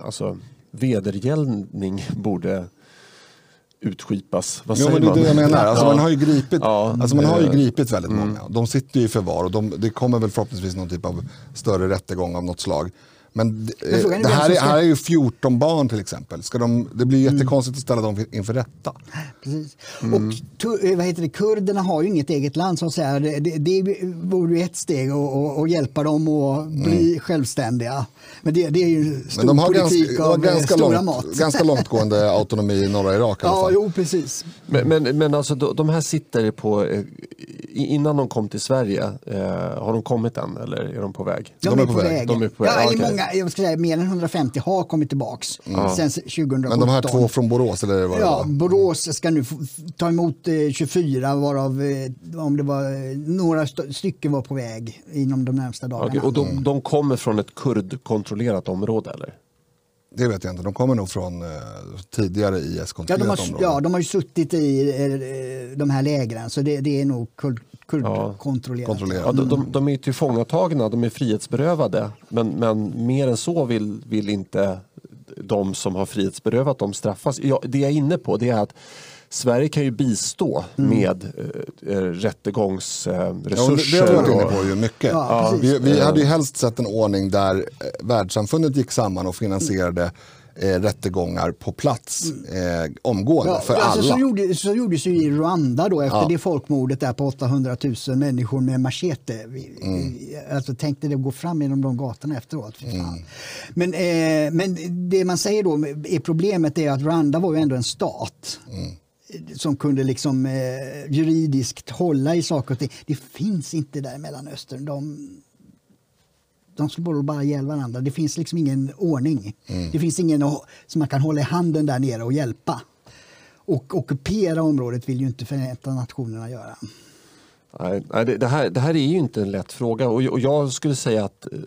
alltså, vedergällning borde utskipas. Vad Jo, säger men det är man? det jag menar. Alltså, Ja. man har ju gripit, Ja. alltså, man har ju gripit väldigt många. De sitter ju i förvar och de, det kommer väl förhoppningsvis någon typ av större rättegång av något slag. Men det, är det vem här, som är, ska- här är ju 14 barn till exempel. Ska de, det blir jättekonstigt att ställa dem inför rätta. Precis. Och tu- eh, vad heter det, kurderna har ju inget eget land så att säga. Det, det, det vore ju ett steg att, att, att hjälpa dem att bli självständiga. Men det, det är ju stor Men de har politik ganska, av eh, ganska, stora långt, mått. ganska långtgående autonomi i norra Irak i alla Ja, fall. jo precis. Men, men, men alltså de, de här sitter på, eh, innan de kom till Sverige, eh, har de kommit än eller är de på väg? De, är på väg. De är på väg. Ja, Ja, många, jag ska säga, mer än 150 har kommit tillbaks sen 2017. Men de här två från Borås eller vad det Ja, var? Borås ska nu ta emot eh, 24 varav eh, om det var eh, några st- stycken var på väg inom de närmsta dagarna. Okej, och de, de kommer från ett kurdkontrollerat område eller? Det vet jag inte. De kommer nog från eh, tidigare Ja IS-kontrollerat har, område. ja, de har ju suttit i eh, de här lägren så det, det är nog kurd, kurdkontrollerat. kontrollerat. Ja, de, de, de är tillfångatagna, de är frihetsberövade men, men mer än så vill, vill inte de som har frihetsberövat dem straffas. Ja, det jag är inne på det är att Sverige kan ju bistå med eh, eh, rättegångsresurser. Ja, det, har vi varit inne på ju mycket. Ja, vi, vi hade ju helst sett en ordning där eh, världssamfundet gick samman och finansierade eh, rättegångar på plats eh, omgående för alltså, alla. Så, gjorde, så gjordes ju i Rwanda då efter Ja. det folkmordet där på 800 000 människor med machete. Mm. alltså, tänkte det gå fram genom de gatorna efteråt. Mm. Men, eh, men det man säger då är problemet är att Rwanda var ju ändå en stat. Mm. som kunde liksom eh, juridiskt hålla i saker och ting. Det finns inte där i Mellanöstern. De, de slår bara ihjäl varandra. Det finns liksom ingen ordning. Mm. Det finns ingen som man kan hålla i handen där nere och hjälpa. Och ockupera området vill ju inte Förenta Nationerna göra. Nej, det, här, det här är ju inte en lätt fråga och, jag skulle säga att eh,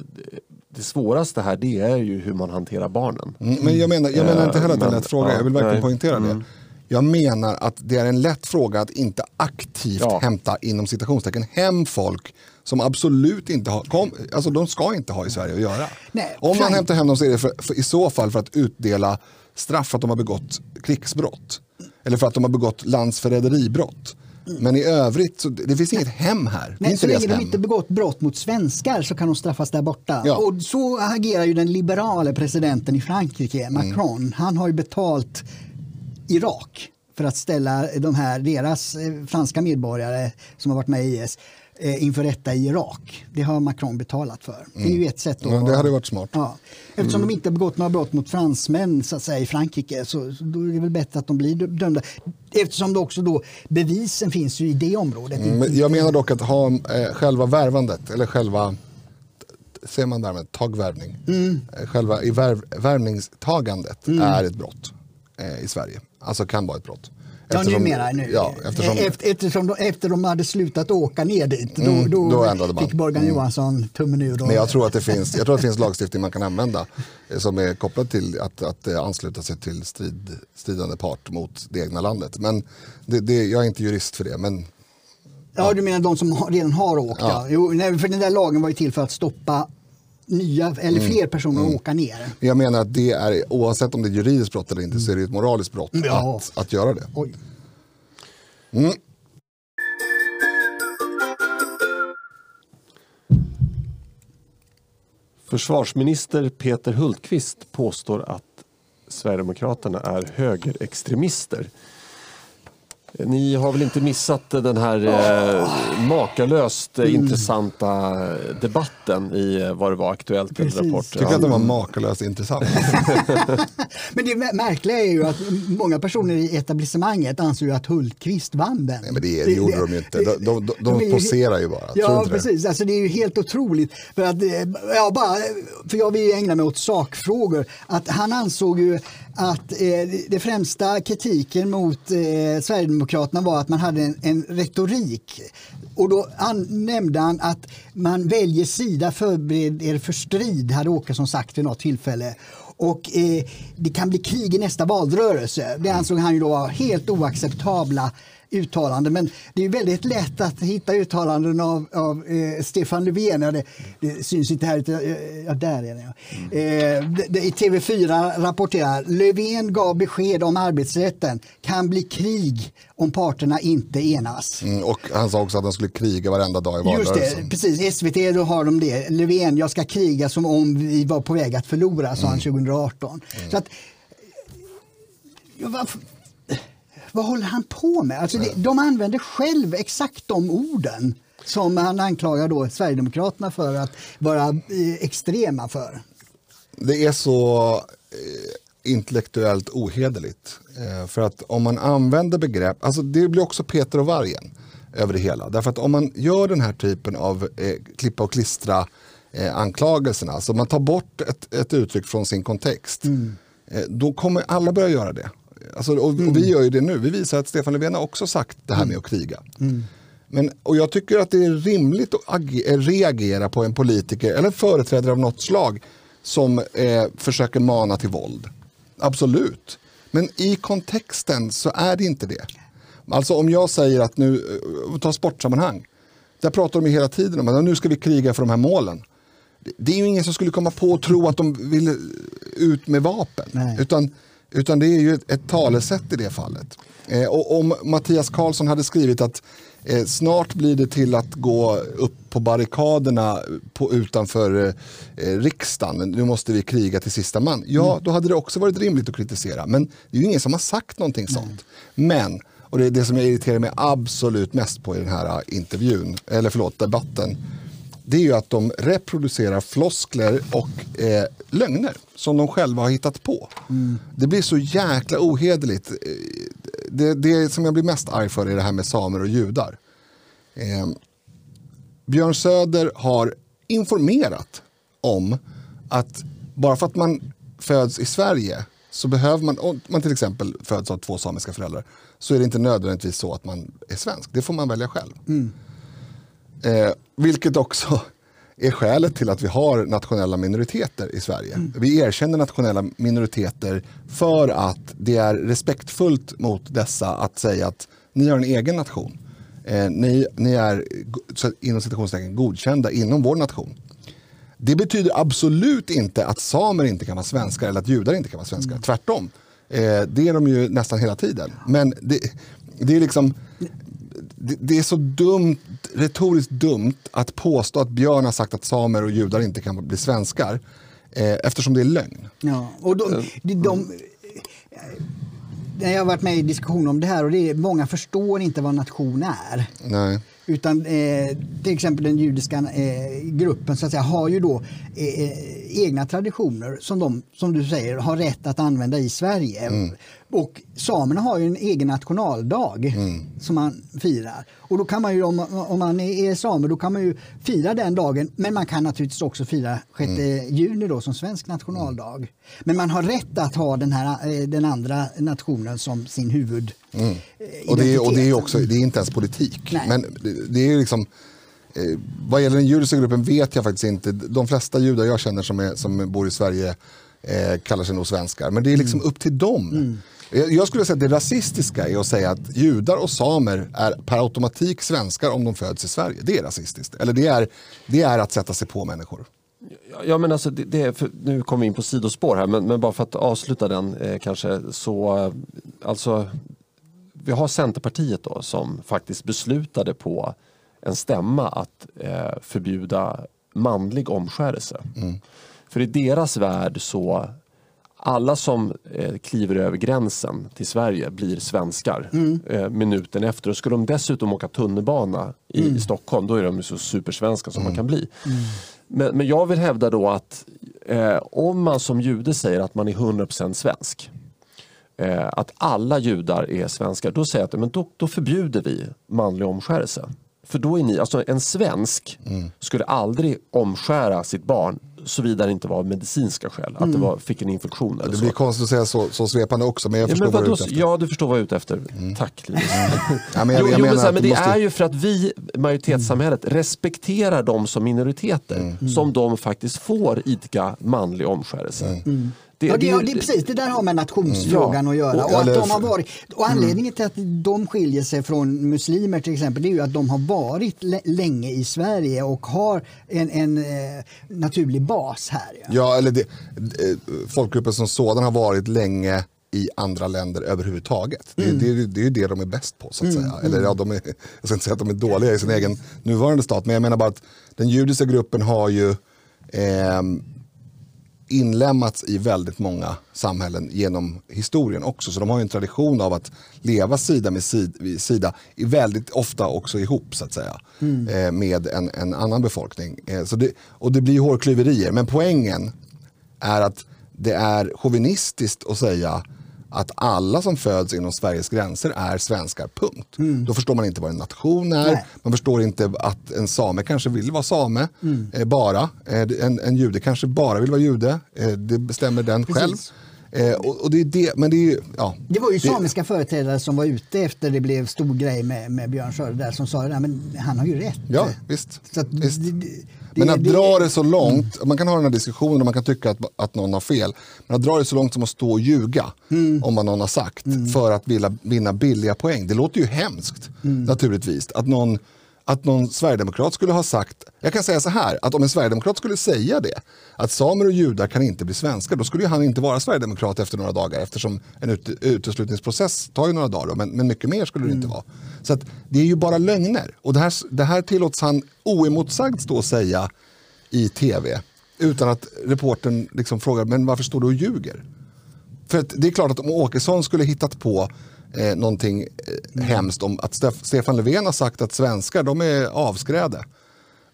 det- svåraste här det är ju hur man hanterar barnen. Mm, Men jag menar, jag menar inte heller att det är en Men, lätt fråga, ja, jag vill verkligen nej. poängtera Mm. det. Jag menar att det är en lätt fråga att inte aktivt Ja. hämta inom citationstecken hem folk som absolut inte har, kom, alltså de ska inte ha i Sverige att göra. Nej, Om man hämtar hem dem så är det för, för, i så fall för att utdela straff för att de har begått krigsbrott. Eller för att de har begått landsförräderibrott. Men i övrigt, så, det finns inget hem här. Nej, så länge de inte begått brott mot svenskar så kan de straffas där borta. Ja. Och så agerar ju den liberala presidenten i Frankrike, Mm. Macron. Han har ju betalt Irak för att ställa de här, deras eh, franska medborgare som har varit med i IS eh, inför rätta i Irak. Det har Macron betalat för. Det är ju ett sätt att... Mm. Ja, det hade varit smart. Ja. Eftersom de inte har begått några brott mot fransmän så att säga, i Frankrike så, så då är det väl bättre att de blir dömda. Eftersom det också då, bevisen finns ju i det området. Mm, Men jag menar dock att ha eh, själva värvandet, eller själva, ser man därmed, tagvärvning. Mm. Eh, Själva i värv, värvningstagandet är ett brott eh, i Sverige. Alltså kan vara ett brott. Ja, Eftersom- numera nu. Ja, eftersom, efter, eftersom de, efter de hade slutat åka ner dit, då, Mm, då, då man. fick Morgan Mm. Johansson tummen ur. Och, men jag tror att det finns, jag tror att det finns lagstiftning man kan använda eh, som är kopplad till att, att eh, ansluta sig till strid, stridande part mot det egna landet. Men det, det, jag är inte jurist för det. Men ja, du menar de som redan har åkt? Ja. Ja. Jo, nej, för den där lagen var ju till för att stoppa nya eller Mm. fler personer att åka ner. jag menar att det är, oavsett om det är juridiskt brott eller inte, så är det ett moraliskt brott Ja. att, att göra det. Oj. Mm. Försvarsminister Peter Hultqvist påstår att Sverigedemokraterna är högerextremister. Ni har väl inte missat den här eh, makalöst eh, intressanta debatten i eh, vad det var Aktuellt Precis. rapport. Tycker att det var makalöst intressant. Men det mä- märkliga är ju att många personer i etablissemanget anser ju att Hultqvist vann den. Nej, men det, det gjorde de ju inte. De, de, de, de poserar ju bara. Ja, inte det? precis. Alltså, det är ju helt otroligt. För, att, eh, ja, bara, för jag vill ju ägna mig åt sakfrågor. Att han ansåg ju att eh, det främsta kritiken mot eh, Sverigedemokraterna var att man hade en, en retorik. Och då an, nämnde han att man väljer sida, förbered er för strid, hade Åkesson sagt vid något tillfälle. Och eh, det kan bli krig i nästa valrörelse. Det ansåg han ju då var helt oacceptabla uttalanden. Men det är väldigt lätt att hitta uttalanden av, av eh, Stefan Löfven. Ja, det, det syns inte här. eh, Ja, där är det. Ja. Eh, det, det, I TV4 rapporterar Löfven gav besked om arbetsrätten. Kan bli krig om parterna inte enas. Mm, och han sa också att han skulle kriga varenda dag i Just valrörelsen. det, precis. SVT då har de det. Löfven, jag ska kriga som om vi var på väg att förlora, sa han 2018. Så att, ja, vad, vad håller han på med? Alltså, det, de använder själv exakt de orden som han anklagar då Sverigedemokraterna för att vara eh, extrema för. Det är så eh, intellektuellt ohederligt. Eh, för att om man använder begrepp, alltså det blir också Peter och vargen över det hela. Därför att om man gör den här typen av eh, klippa och klistra eh, anklagelserna, alltså man tar bort ett, ett uttryck från sin kontext, eh, då kommer alla börja göra det. Alltså, och, och vi gör ju det nu, vi visar att Stefan Löfven har också sagt det här med att kriga. Men, och jag tycker att det är rimligt att eh, reagera på en politiker eller företrädare av något slag som eh, försöker mana till våld. Absolut. Men i kontexten så är det inte det. Alltså om jag säger att nu, eh, ta sportsammanhang. Där pratar de hela tiden om att nu ska vi kriga för de här målen. Det- Det är ju ingen som skulle komma på och tro att de vill ut med vapen. Nej. Utan, utan det är ju ett, ett talesätt i det fallet. Eh, och om Mattias Karlsson hade skrivit att Eh, snart blir det till att gå upp på barrikaderna på, utanför eh, riksdagen. Nu måste vi kriga till sista man. Ja, mm. då hade det också varit rimligt att kritisera. Men det är ju ingen som har sagt någonting sånt. Men, och det är det som jag irriterar mig absolut mest på i den här intervjun, eller förlåt, debatten det är ju att de reproducerar floskler och eh, lögner som de själva har hittat på. Mm. Det blir så jäkla ohederligt. Eh, det, det som jag blir mest arg för är det här med samer och judar. Eh, Björn Söder har informerat om att bara för att man föds i Sverige så behöver man, om man till exempel föds av två samiska föräldrar, så är det inte nödvändigtvis så att man är svensk. Det får man välja själv. Mm. Eh, vilket också är skälet till att vi har nationella minoriteter i Sverige. Mm. Vi erkänner nationella minoriteter för att det är respektfullt mot dessa att säga att ni har en egen nation. Eh, ni, ni är inom citationstecken godkända inom vår nation. Det betyder absolut inte att samer inte kan vara svenskar eller att judar inte kan vara svenskar. Mm. Tvärtom. Eh, det är de ju nästan hela tiden. Men det, det är liksom det, det, är så dumt, retoriskt dumt att påstå att Björn har sagt att samer och judar inte kan bli svenskar. Eh, eftersom det är lögn. Ja, och de, de, de, jag har varit med i diskussion om det här och det är, många förstår inte vad nation är. Nej. Utan eh, till exempel den judiska eh, gruppen så att säga, har ju då eh, eh, egna traditioner som de, som du säger, har rätt att använda i Sverige. Mm. Och samerna har ju en egen nationaldag mm. som man firar. Och då kan man ju, om, om man är same, då kan man ju fira den dagen. Men man kan naturligtvis också fira 6 mm. juni då som svensk nationaldag. Mm. Men man har rätt att ha den, här, eh, den andra nationen som sin huvud mm. Eh, och, det är, och det är också, det är inte ens politik. Nej. Men det, är liksom eh, vad gäller den judiska gruppen vet jag faktiskt inte. De flesta judar jag känner som, är, som bor i Sverige eh, kallar sig nog svenskar. Men det är liksom mm. upp till dem. Jag skulle säga att det rasistiska är att säga att judar och samer är per automatik svenskar om de föds i Sverige. Det är rasistiskt. Eller det är, det är att sätta sig på människor. Ja, men alltså, det, det nu kommer vi in på sidospår här, men, men bara för att avsluta den eh, kanske. så eh, alltså, Vi har Centerpartiet då, som faktiskt beslutade på en stämma att eh, förbjuda manlig omskärelse. Mm. För i deras värld så alla som eh, kliver över gränsen till Sverige blir svenskar mm. eh, minuten efter. Och skulle de dessutom åka tunnelbana i, mm. i Stockholm då är de så supersvenska som mm. man kan bli. Mm. Men, men, jag vill hävda då att eh, om man som jude säger att man är 100% svensk eh, att alla judar är svenskar, då säger jag att men då, då förbjuder vi manlig omskärelse. För då är ni, alltså en svensk mm. skulle aldrig omskära sitt barn såvida det inte var medicinska skäl, att det mm. var, fick en infektion. Eller det blir så. konstigt att säga så, så svepande också, men jag förstår ja, men vad, du är ute efter. Ja, du förstår vad jag är ute efter. Mm. Tack Linus. ja, men jag, jag jo, men, här, men det måste... är ju för att vi, majoritetssamhället, mm. respekterar dem som minoriteter, mm. som de faktiskt får idka manlig omskärelse. Mm. Det, ja, det, det, det, precis, det där har med nationsfrågan mm. att göra. Och, och, att de har varit, och anledningen till att de skiljer sig från muslimer till exempel det är ju att de har varit länge i Sverige och har en, en eh, naturlig bas här. Ja, ja eller det, eh, folkgruppen som sådan har varit länge i andra länder överhuvudtaget. Mm. Det, det, det, är ju det de är bäst på. så att mm. säga. Eller, ja, de är, jag ska inte säga att de är dåliga i sin egen nuvarande stat, men jag menar bara att den judiska gruppen har ju eh, inlämnats i väldigt många samhällen genom historien också. Så de har en tradition av att leva sida med sida, väldigt ofta också ihop så att säga. Mm. Eh, med en, en, annan befolkning. Eh, så det, och det blir hårklyverier. Men poängen är att det är chauvinistiskt att säga att alla som föds inom Sveriges gränser är svenskar, punkt. Mm. Då förstår man inte vad en nation är, Nej. man förstår inte att en same kanske vill vara same, mm. eh, bara. Eh, en, en jude kanske bara vill vara jude, eh, det bestämmer den Precis. själv. Eh, och, och, det, är det, men det, är, ja, det var ju samiska det, företrädare som var ute efter det blev stor grej med, med Björn Söder där som sa att han har ju rätt. Ja, visst. Att, visst. Det, men att dra det så långt, man kan ha den här diskussionen och man kan tycka att, att någon har fel. Men att dra det så långt som att stå och ljuga mm. om vad någon har sagt mm. för att vilja, vinna billiga poäng. Det låter ju hemskt mm. naturligtvis. Att någon att någon sverigedemokrat skulle ha sagt, jag kan säga så här, att om en sverigedemokrat skulle säga det, att samer och judar kan inte bli svenskar, då skulle han inte vara sverigedemokrat efter några dagar eftersom en ut, uteslutningsprocess tar ju några dagar, då, men, men mycket mer skulle det inte vara. Så att det är ju bara lögner och det här, det här tillåts han oemotsagd stå och säga i tv utan att reporten liksom frågar, men varför står du och ljuger? För att det är klart att om Åkesson skulle hittat på eh, någonting eh, hemskt om att Stef Stefan Löfven har sagt att svenskar de är avskräde.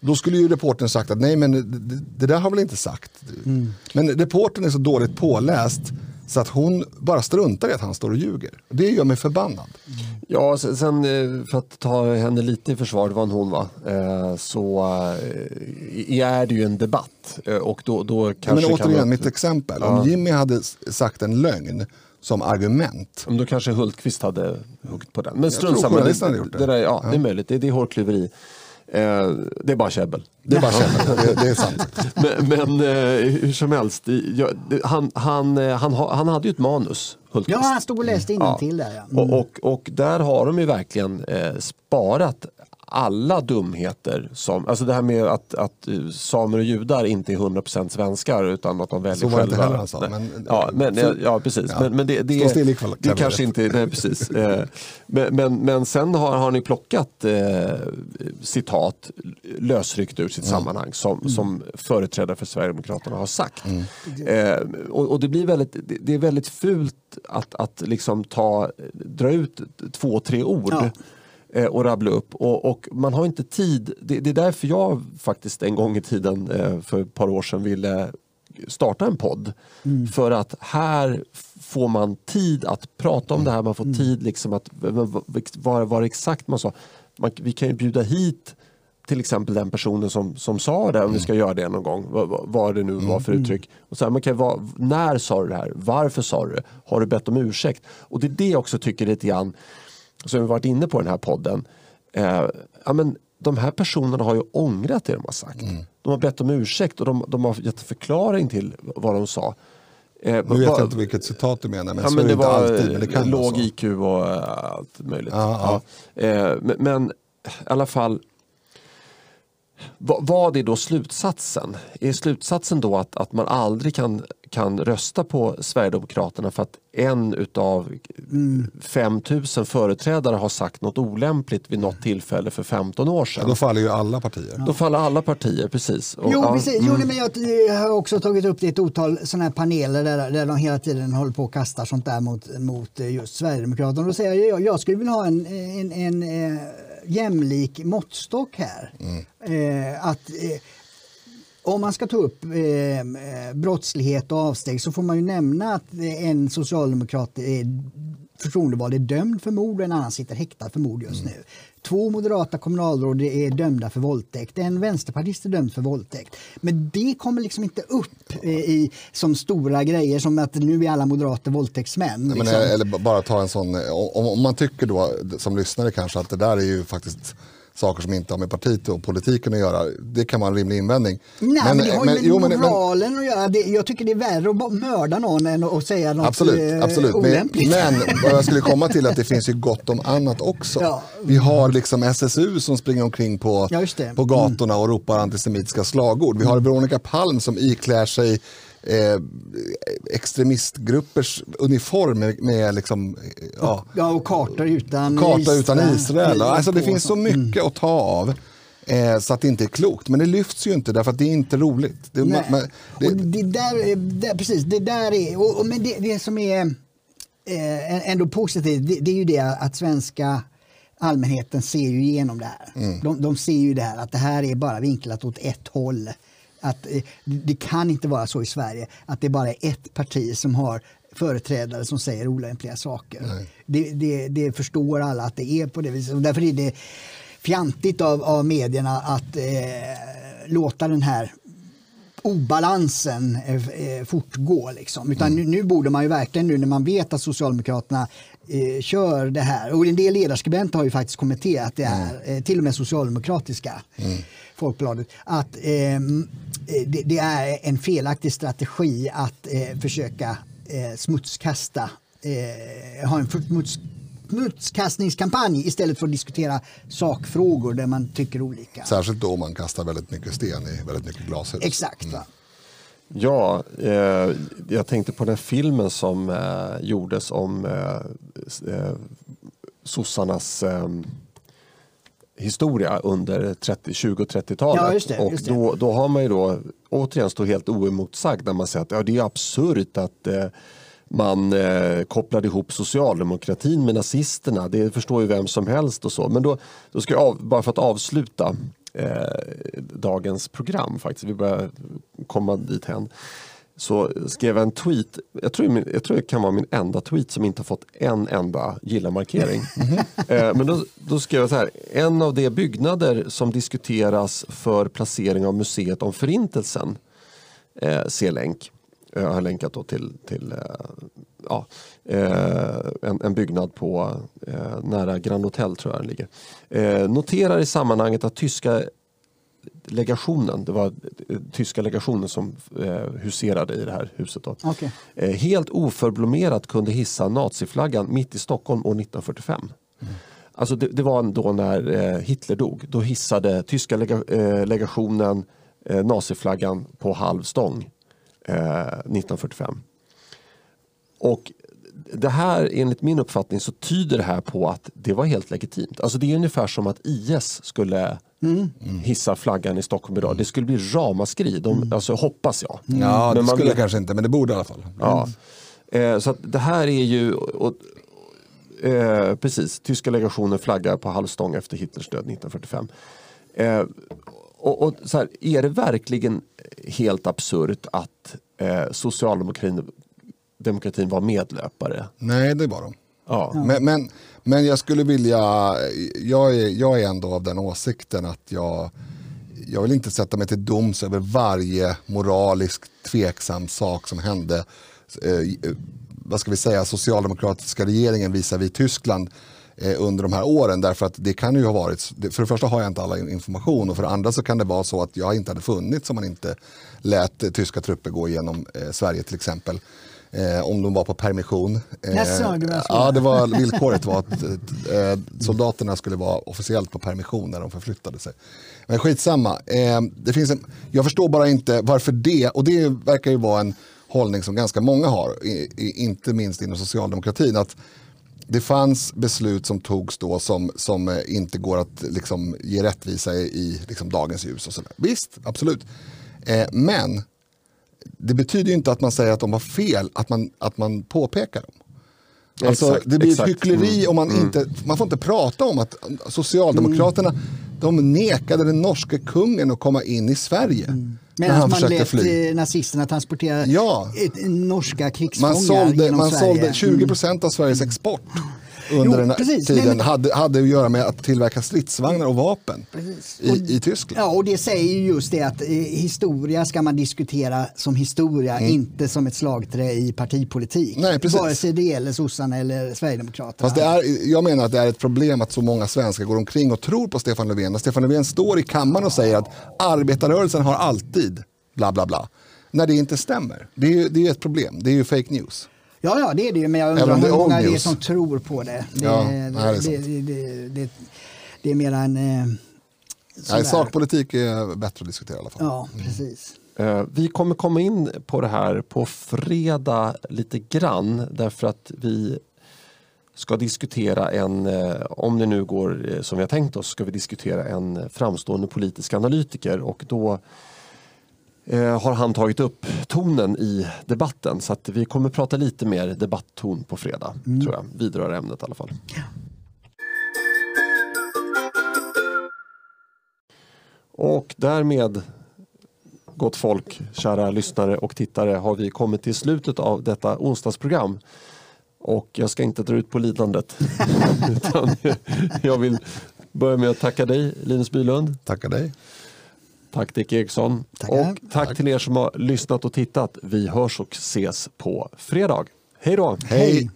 Då skulle ju reportern sagt att nej men det, det där har väl inte sagt. Mm. Men reporten är så dåligt påläst så att hon bara struntar i att han står och ljuger. Det gör mig förbannad. Ja, sen eh, för att ta henne lite i försvar, det var en hon va, eh, så är det ju en debatt. Och då, då kanske Men återigen, kan... mitt exempel. Ja. Om Jimmy hade sagt en lögn som argument. Då kanske Hultqvist hade huggit på den. Men strunt samma. Det, det, det, där, ja, ja, det är möjligt, det, det är hårklyveri. Eh, det är bara käbbel. Det är bara käbbel, det, det, är sant. men, men eh, hur som helst, jag, han, han, eh, han, han hade ju ett manus. Hultqvist. Ja, han stod och läste innantill ja. där. Ja. Mm. Och, och, och, där har de ju verkligen eh, sparat alla dumheter som, alltså det här med att, att eh, samer och judar inte är 100% svenskar utan att de väljer Så var själva. Inte heller alltså, men, ja, men, ja, ja, precis. Ja. Men, men det, det, Stå det, det kanske inte, nej precis. Eh, men, men, men sen har, har ni plockat eh, citat lösryckt ur sitt mm. sammanhang som, mm. som företrädare för Sverigedemokraterna har sagt. Mm. Eh, och, och, det blir väldigt, det, det, är väldigt fult att, att liksom ta, dra ut två, tre ord ja eh, och rabbla upp. Och, och, man har inte tid. Det, det, är därför jag faktiskt en gång i tiden eh, för ett par år sedan ville starta en podd. Mm. För att här får man tid att prata om det här. Man får mm. tid liksom att vara vad exakt man sa. Man, vi kan ju bjuda hit till exempel den personen som, som sa det, om vi mm. ska göra det någon gång, vad, vad det nu var för mm. uttryck. Och så här, man kan vara, när sa du det här? Varför sa du det? Har du bett om ursäkt? Och det är det jag också tycker lite grann som vi varit inne på i den här podden. Eh, ja, men de här personerna har ju ångrat det de har sagt. Mm. De har bett om ursäkt och de, de har gett förklaring till vad de sa. Eh, nu vet jag inte vilket citat du menar, men ja, så men är det, var alltid. Men det kan låg IQ och uh, allt möjligt. Ja, ja. Eh, men, men, i alla fall, vad är då slutsatsen? Är slutsatsen då att, att man aldrig kan, kan rösta på Sverigedemokraterna för att en utav mm. 5000 företrädare har sagt något olämpligt vid något tillfälle för 15 år sedan? Ja, då faller ju alla partier. Ja. Då faller alla partier, precis. Och, jo, precis. Jo, mm. men jag, jag, har också tagit upp det i ett otal sådana här paneler där, där de hela tiden håller på och kastar sånt där mot, mot just Sverigedemokraterna. Då säger jag, jag skulle vilja ha en, en, en, en eh, jämlik måttstock här. Mm. Eh, att, eh, om man ska ta upp eh, eh brottslighet och avsteg så får man ju nämna att en socialdemokrat är förtroendevald är dömd för mord och en annan sitter häktad för mord just mm. nu. Två moderata kommunalråd är dömda för våldtäkt. En vänsterpartist är dömd för våldtäkt. Men det kommer liksom inte upp eh, i, som stora grejer som att nu är alla moderater våldtäktsmän. Liksom. Men, eller bara ta en sån, om, om man tycker då som lyssnare kanske att det där är ju faktiskt saker som inte har med partiet och politiken att göra. Det kan vara en rimlig invändning. Nej, men, men det har men, med jo, moralen men, att göra. Det, jag tycker det är värre att mörda någon än att säga något absolut, eh, absolut. olämpligt. Men, men vad jag skulle komma till att det finns ju gott om annat också. Ja. Vi har liksom SSU som springer omkring på, ja, på gatorna och ropar antisemitiska slagord. Vi har Veronica Palm som iklär sig eh, extremistgruppers uniform med, med liksom, ja, ja, och kartor utan karta Israel. utan Israel. Alltså, det finns så mycket mm. att ta av. Eh, så att det inte är klokt. Men det lyfts ju inte därför att det är inte roligt. Det, man, det, och det där, det, precis, det där är, och, och men det, det som är eh, ändå positivt, det, det, är ju det att svenska allmänheten ser ju igenom det här. Mm. De, de ser ju det här att det här är bara vinklat åt ett håll att eh, det kan inte vara så i Sverige att det bara är ett parti som har företrädare som säger olämpliga saker. Det, det, det, förstår alla att det är på det viset. Och därför är det fjantigt av, av medierna att eh, låta den här obalansen eh, eh fortgå. Liksom. Utan mm. nu, nu, borde man ju verkligen, nu när man vet att Socialdemokraterna eh, kör det här, och en del ledarskribenter har ju faktiskt kommenterat det här, mm. eh, till och med socialdemokratiska mm. Folkbladet, att ehm, eh, det, det, är en felaktig strategi att eh, försöka smutskasta, ha en smuts smutskastningskampanj istället för att diskutera sakfrågor där man tycker olika. Särskilt då man kastar väldigt mycket sten i väldigt mycket glashus. Exakt. Va? Ja, eh, jag tänkte på den filmen som eh, gjordes om eh, eh, sossarnas eh, historia under 30, 20 och 30-talet. Ja, just det, just det. och då, då har man ju då återigen stå helt oemotsagd när man säger att ja, det är absurt att eh, man eh, kopplade ihop socialdemokratin med nazisterna. Det förstår ju vem som helst och så. Men då, då ska jag av, bara för att avsluta eh, dagens program faktiskt, vi börjar komma dit hen så skrev jag en tweet, jag tror, jag tror det kan vara min enda tweet som inte har fått en enda gilla-markering. eh, men då, då skrev jag så här, en av de byggnader som diskuteras för placering av museet om förintelsen, eh, C-länk, jag har länkat då till, till eh, ja, eh, en, en, byggnad på eh, nära Grand Hotel tror jag den ligger. Eh, noterar i sammanhanget att tyska legationen, det var eh, tyska legationen som eh, huserade i det här huset. Då. Okay. Eh, helt oförblommerat kunde hissa naziflaggan mitt i Stockholm år 1945. Mm. Alltså det, det, var då när Hitler dog. Då hissade tyska lega, legationen naziflaggan på halv stång 1945. Och det här, enligt min uppfattning, så tyder det här på att det var helt legitimt. Alltså det är ungefär som att IS skulle mm. hissa flaggan i Stockholm idag. Det skulle bli ramaskri, de, mm. alltså, hoppas jag. Ja, det men man, skulle kanske inte, men det borde i alla fall. Ja. Eh, så det här är ju... Och, eh, precis, tyska legationen flaggar på halvstång efter Hitlers död 1945. Eh, och, och, så här, är det verkligen helt absurt att eh, socialdemokratin demokratin var medlöpare. Nej, det var de. Ja. Men, men, men jag skulle vilja, jag är, jag är ändå av den åsikten att jag, jag vill inte sätta mig till doms över varje moraliskt tveksam sak som hände eh, eh vad ska vi säga, socialdemokratiska regeringen visar vi Tyskland eh, under de här åren. Därför att det kan ju ha varit, för det första har jag inte alla information och för det andra så kan det vara så att jag inte hade funnits om man inte lät eh, tyska trupper gå igenom eh, Sverige till exempel eh, om de var på permission. Eh, Jaså, det var ja, det var, villkoret var att eh, soldaterna skulle vara officiellt på permission när de förflyttade sig. Men skitsamma. Eh, det finns en, jag förstår bara inte varför det, och det verkar ju vara en hållning som ganska många har, i, i, inte minst inom socialdemokratin, att det fanns beslut som togs då som, som eh, inte går att liksom, ge rättvisa i, i liksom, dagens ljus. Och sådär. Visst, absolut. Eh, men det betyder inte att man säger att de har fel, att man, att man påpekar dem. Alltså, exakt, det blir exakt. ett hyckleri mm. om man mm. inte, man får inte prata om att Socialdemokraterna, mm. de nekade den norske kungen att komma in i Sverige. Mm. Medan man lät fly. nazisterna transportera ja. norska krigsfångar man sålde, genom man Sverige. sålde 20 procent av Sveriges export under jo, den precis, tiden men, hade, hade att göra med att tillverka stridsvagnar och vapen i, och, i Tyskland. Ja, och det säger ju just det att eh, historia ska man diskutera som historia, mm. inte som ett slagträ i partipolitik. Nej, precis. Vare sig det gäller sossarna eller Sverigedemokraterna. Fast det är, jag menar att det är ett problem att så många svenskar går omkring och tror på Stefan Löfven. När Stefan Löfven står i kammaren och säger att arbetarrörelsen har alltid bla bla bla. När det inte stämmer. Det är ju det är ett problem. Det är ju fake news. Ja, ja, det är det men jag undrar hur många det är som tror på det. Det, ja, det, det, det, det är mer en... Eh, nej, sakpolitik är bättre att diskutera i alla fall. Ja, precis. Mm. Vi kommer komma in på det här på fredag lite grann därför att vi ska diskutera en, eh, om det nu går som vi har tänkt oss, ska vi diskutera en framstående politisk analytiker och då har han tagit upp tonen i debatten. Så att vi kommer prata lite mer debattton på fredag. Mm. tror jag. Vidrör ämnet i alla fall. Ja. Och därmed, gott folk, kära lyssnare och tittare, har vi kommit till slutet av detta onsdagsprogram. Och jag ska inte dra ut på lidandet. utan jag vill börja med att tacka dig, Linus Bylund. Tacka dig. Tack Dick Eriksson. Tackar. Och tack, tack till er som har lyssnat och tittat. Vi hörs och ses på fredag. Hej då! Hej.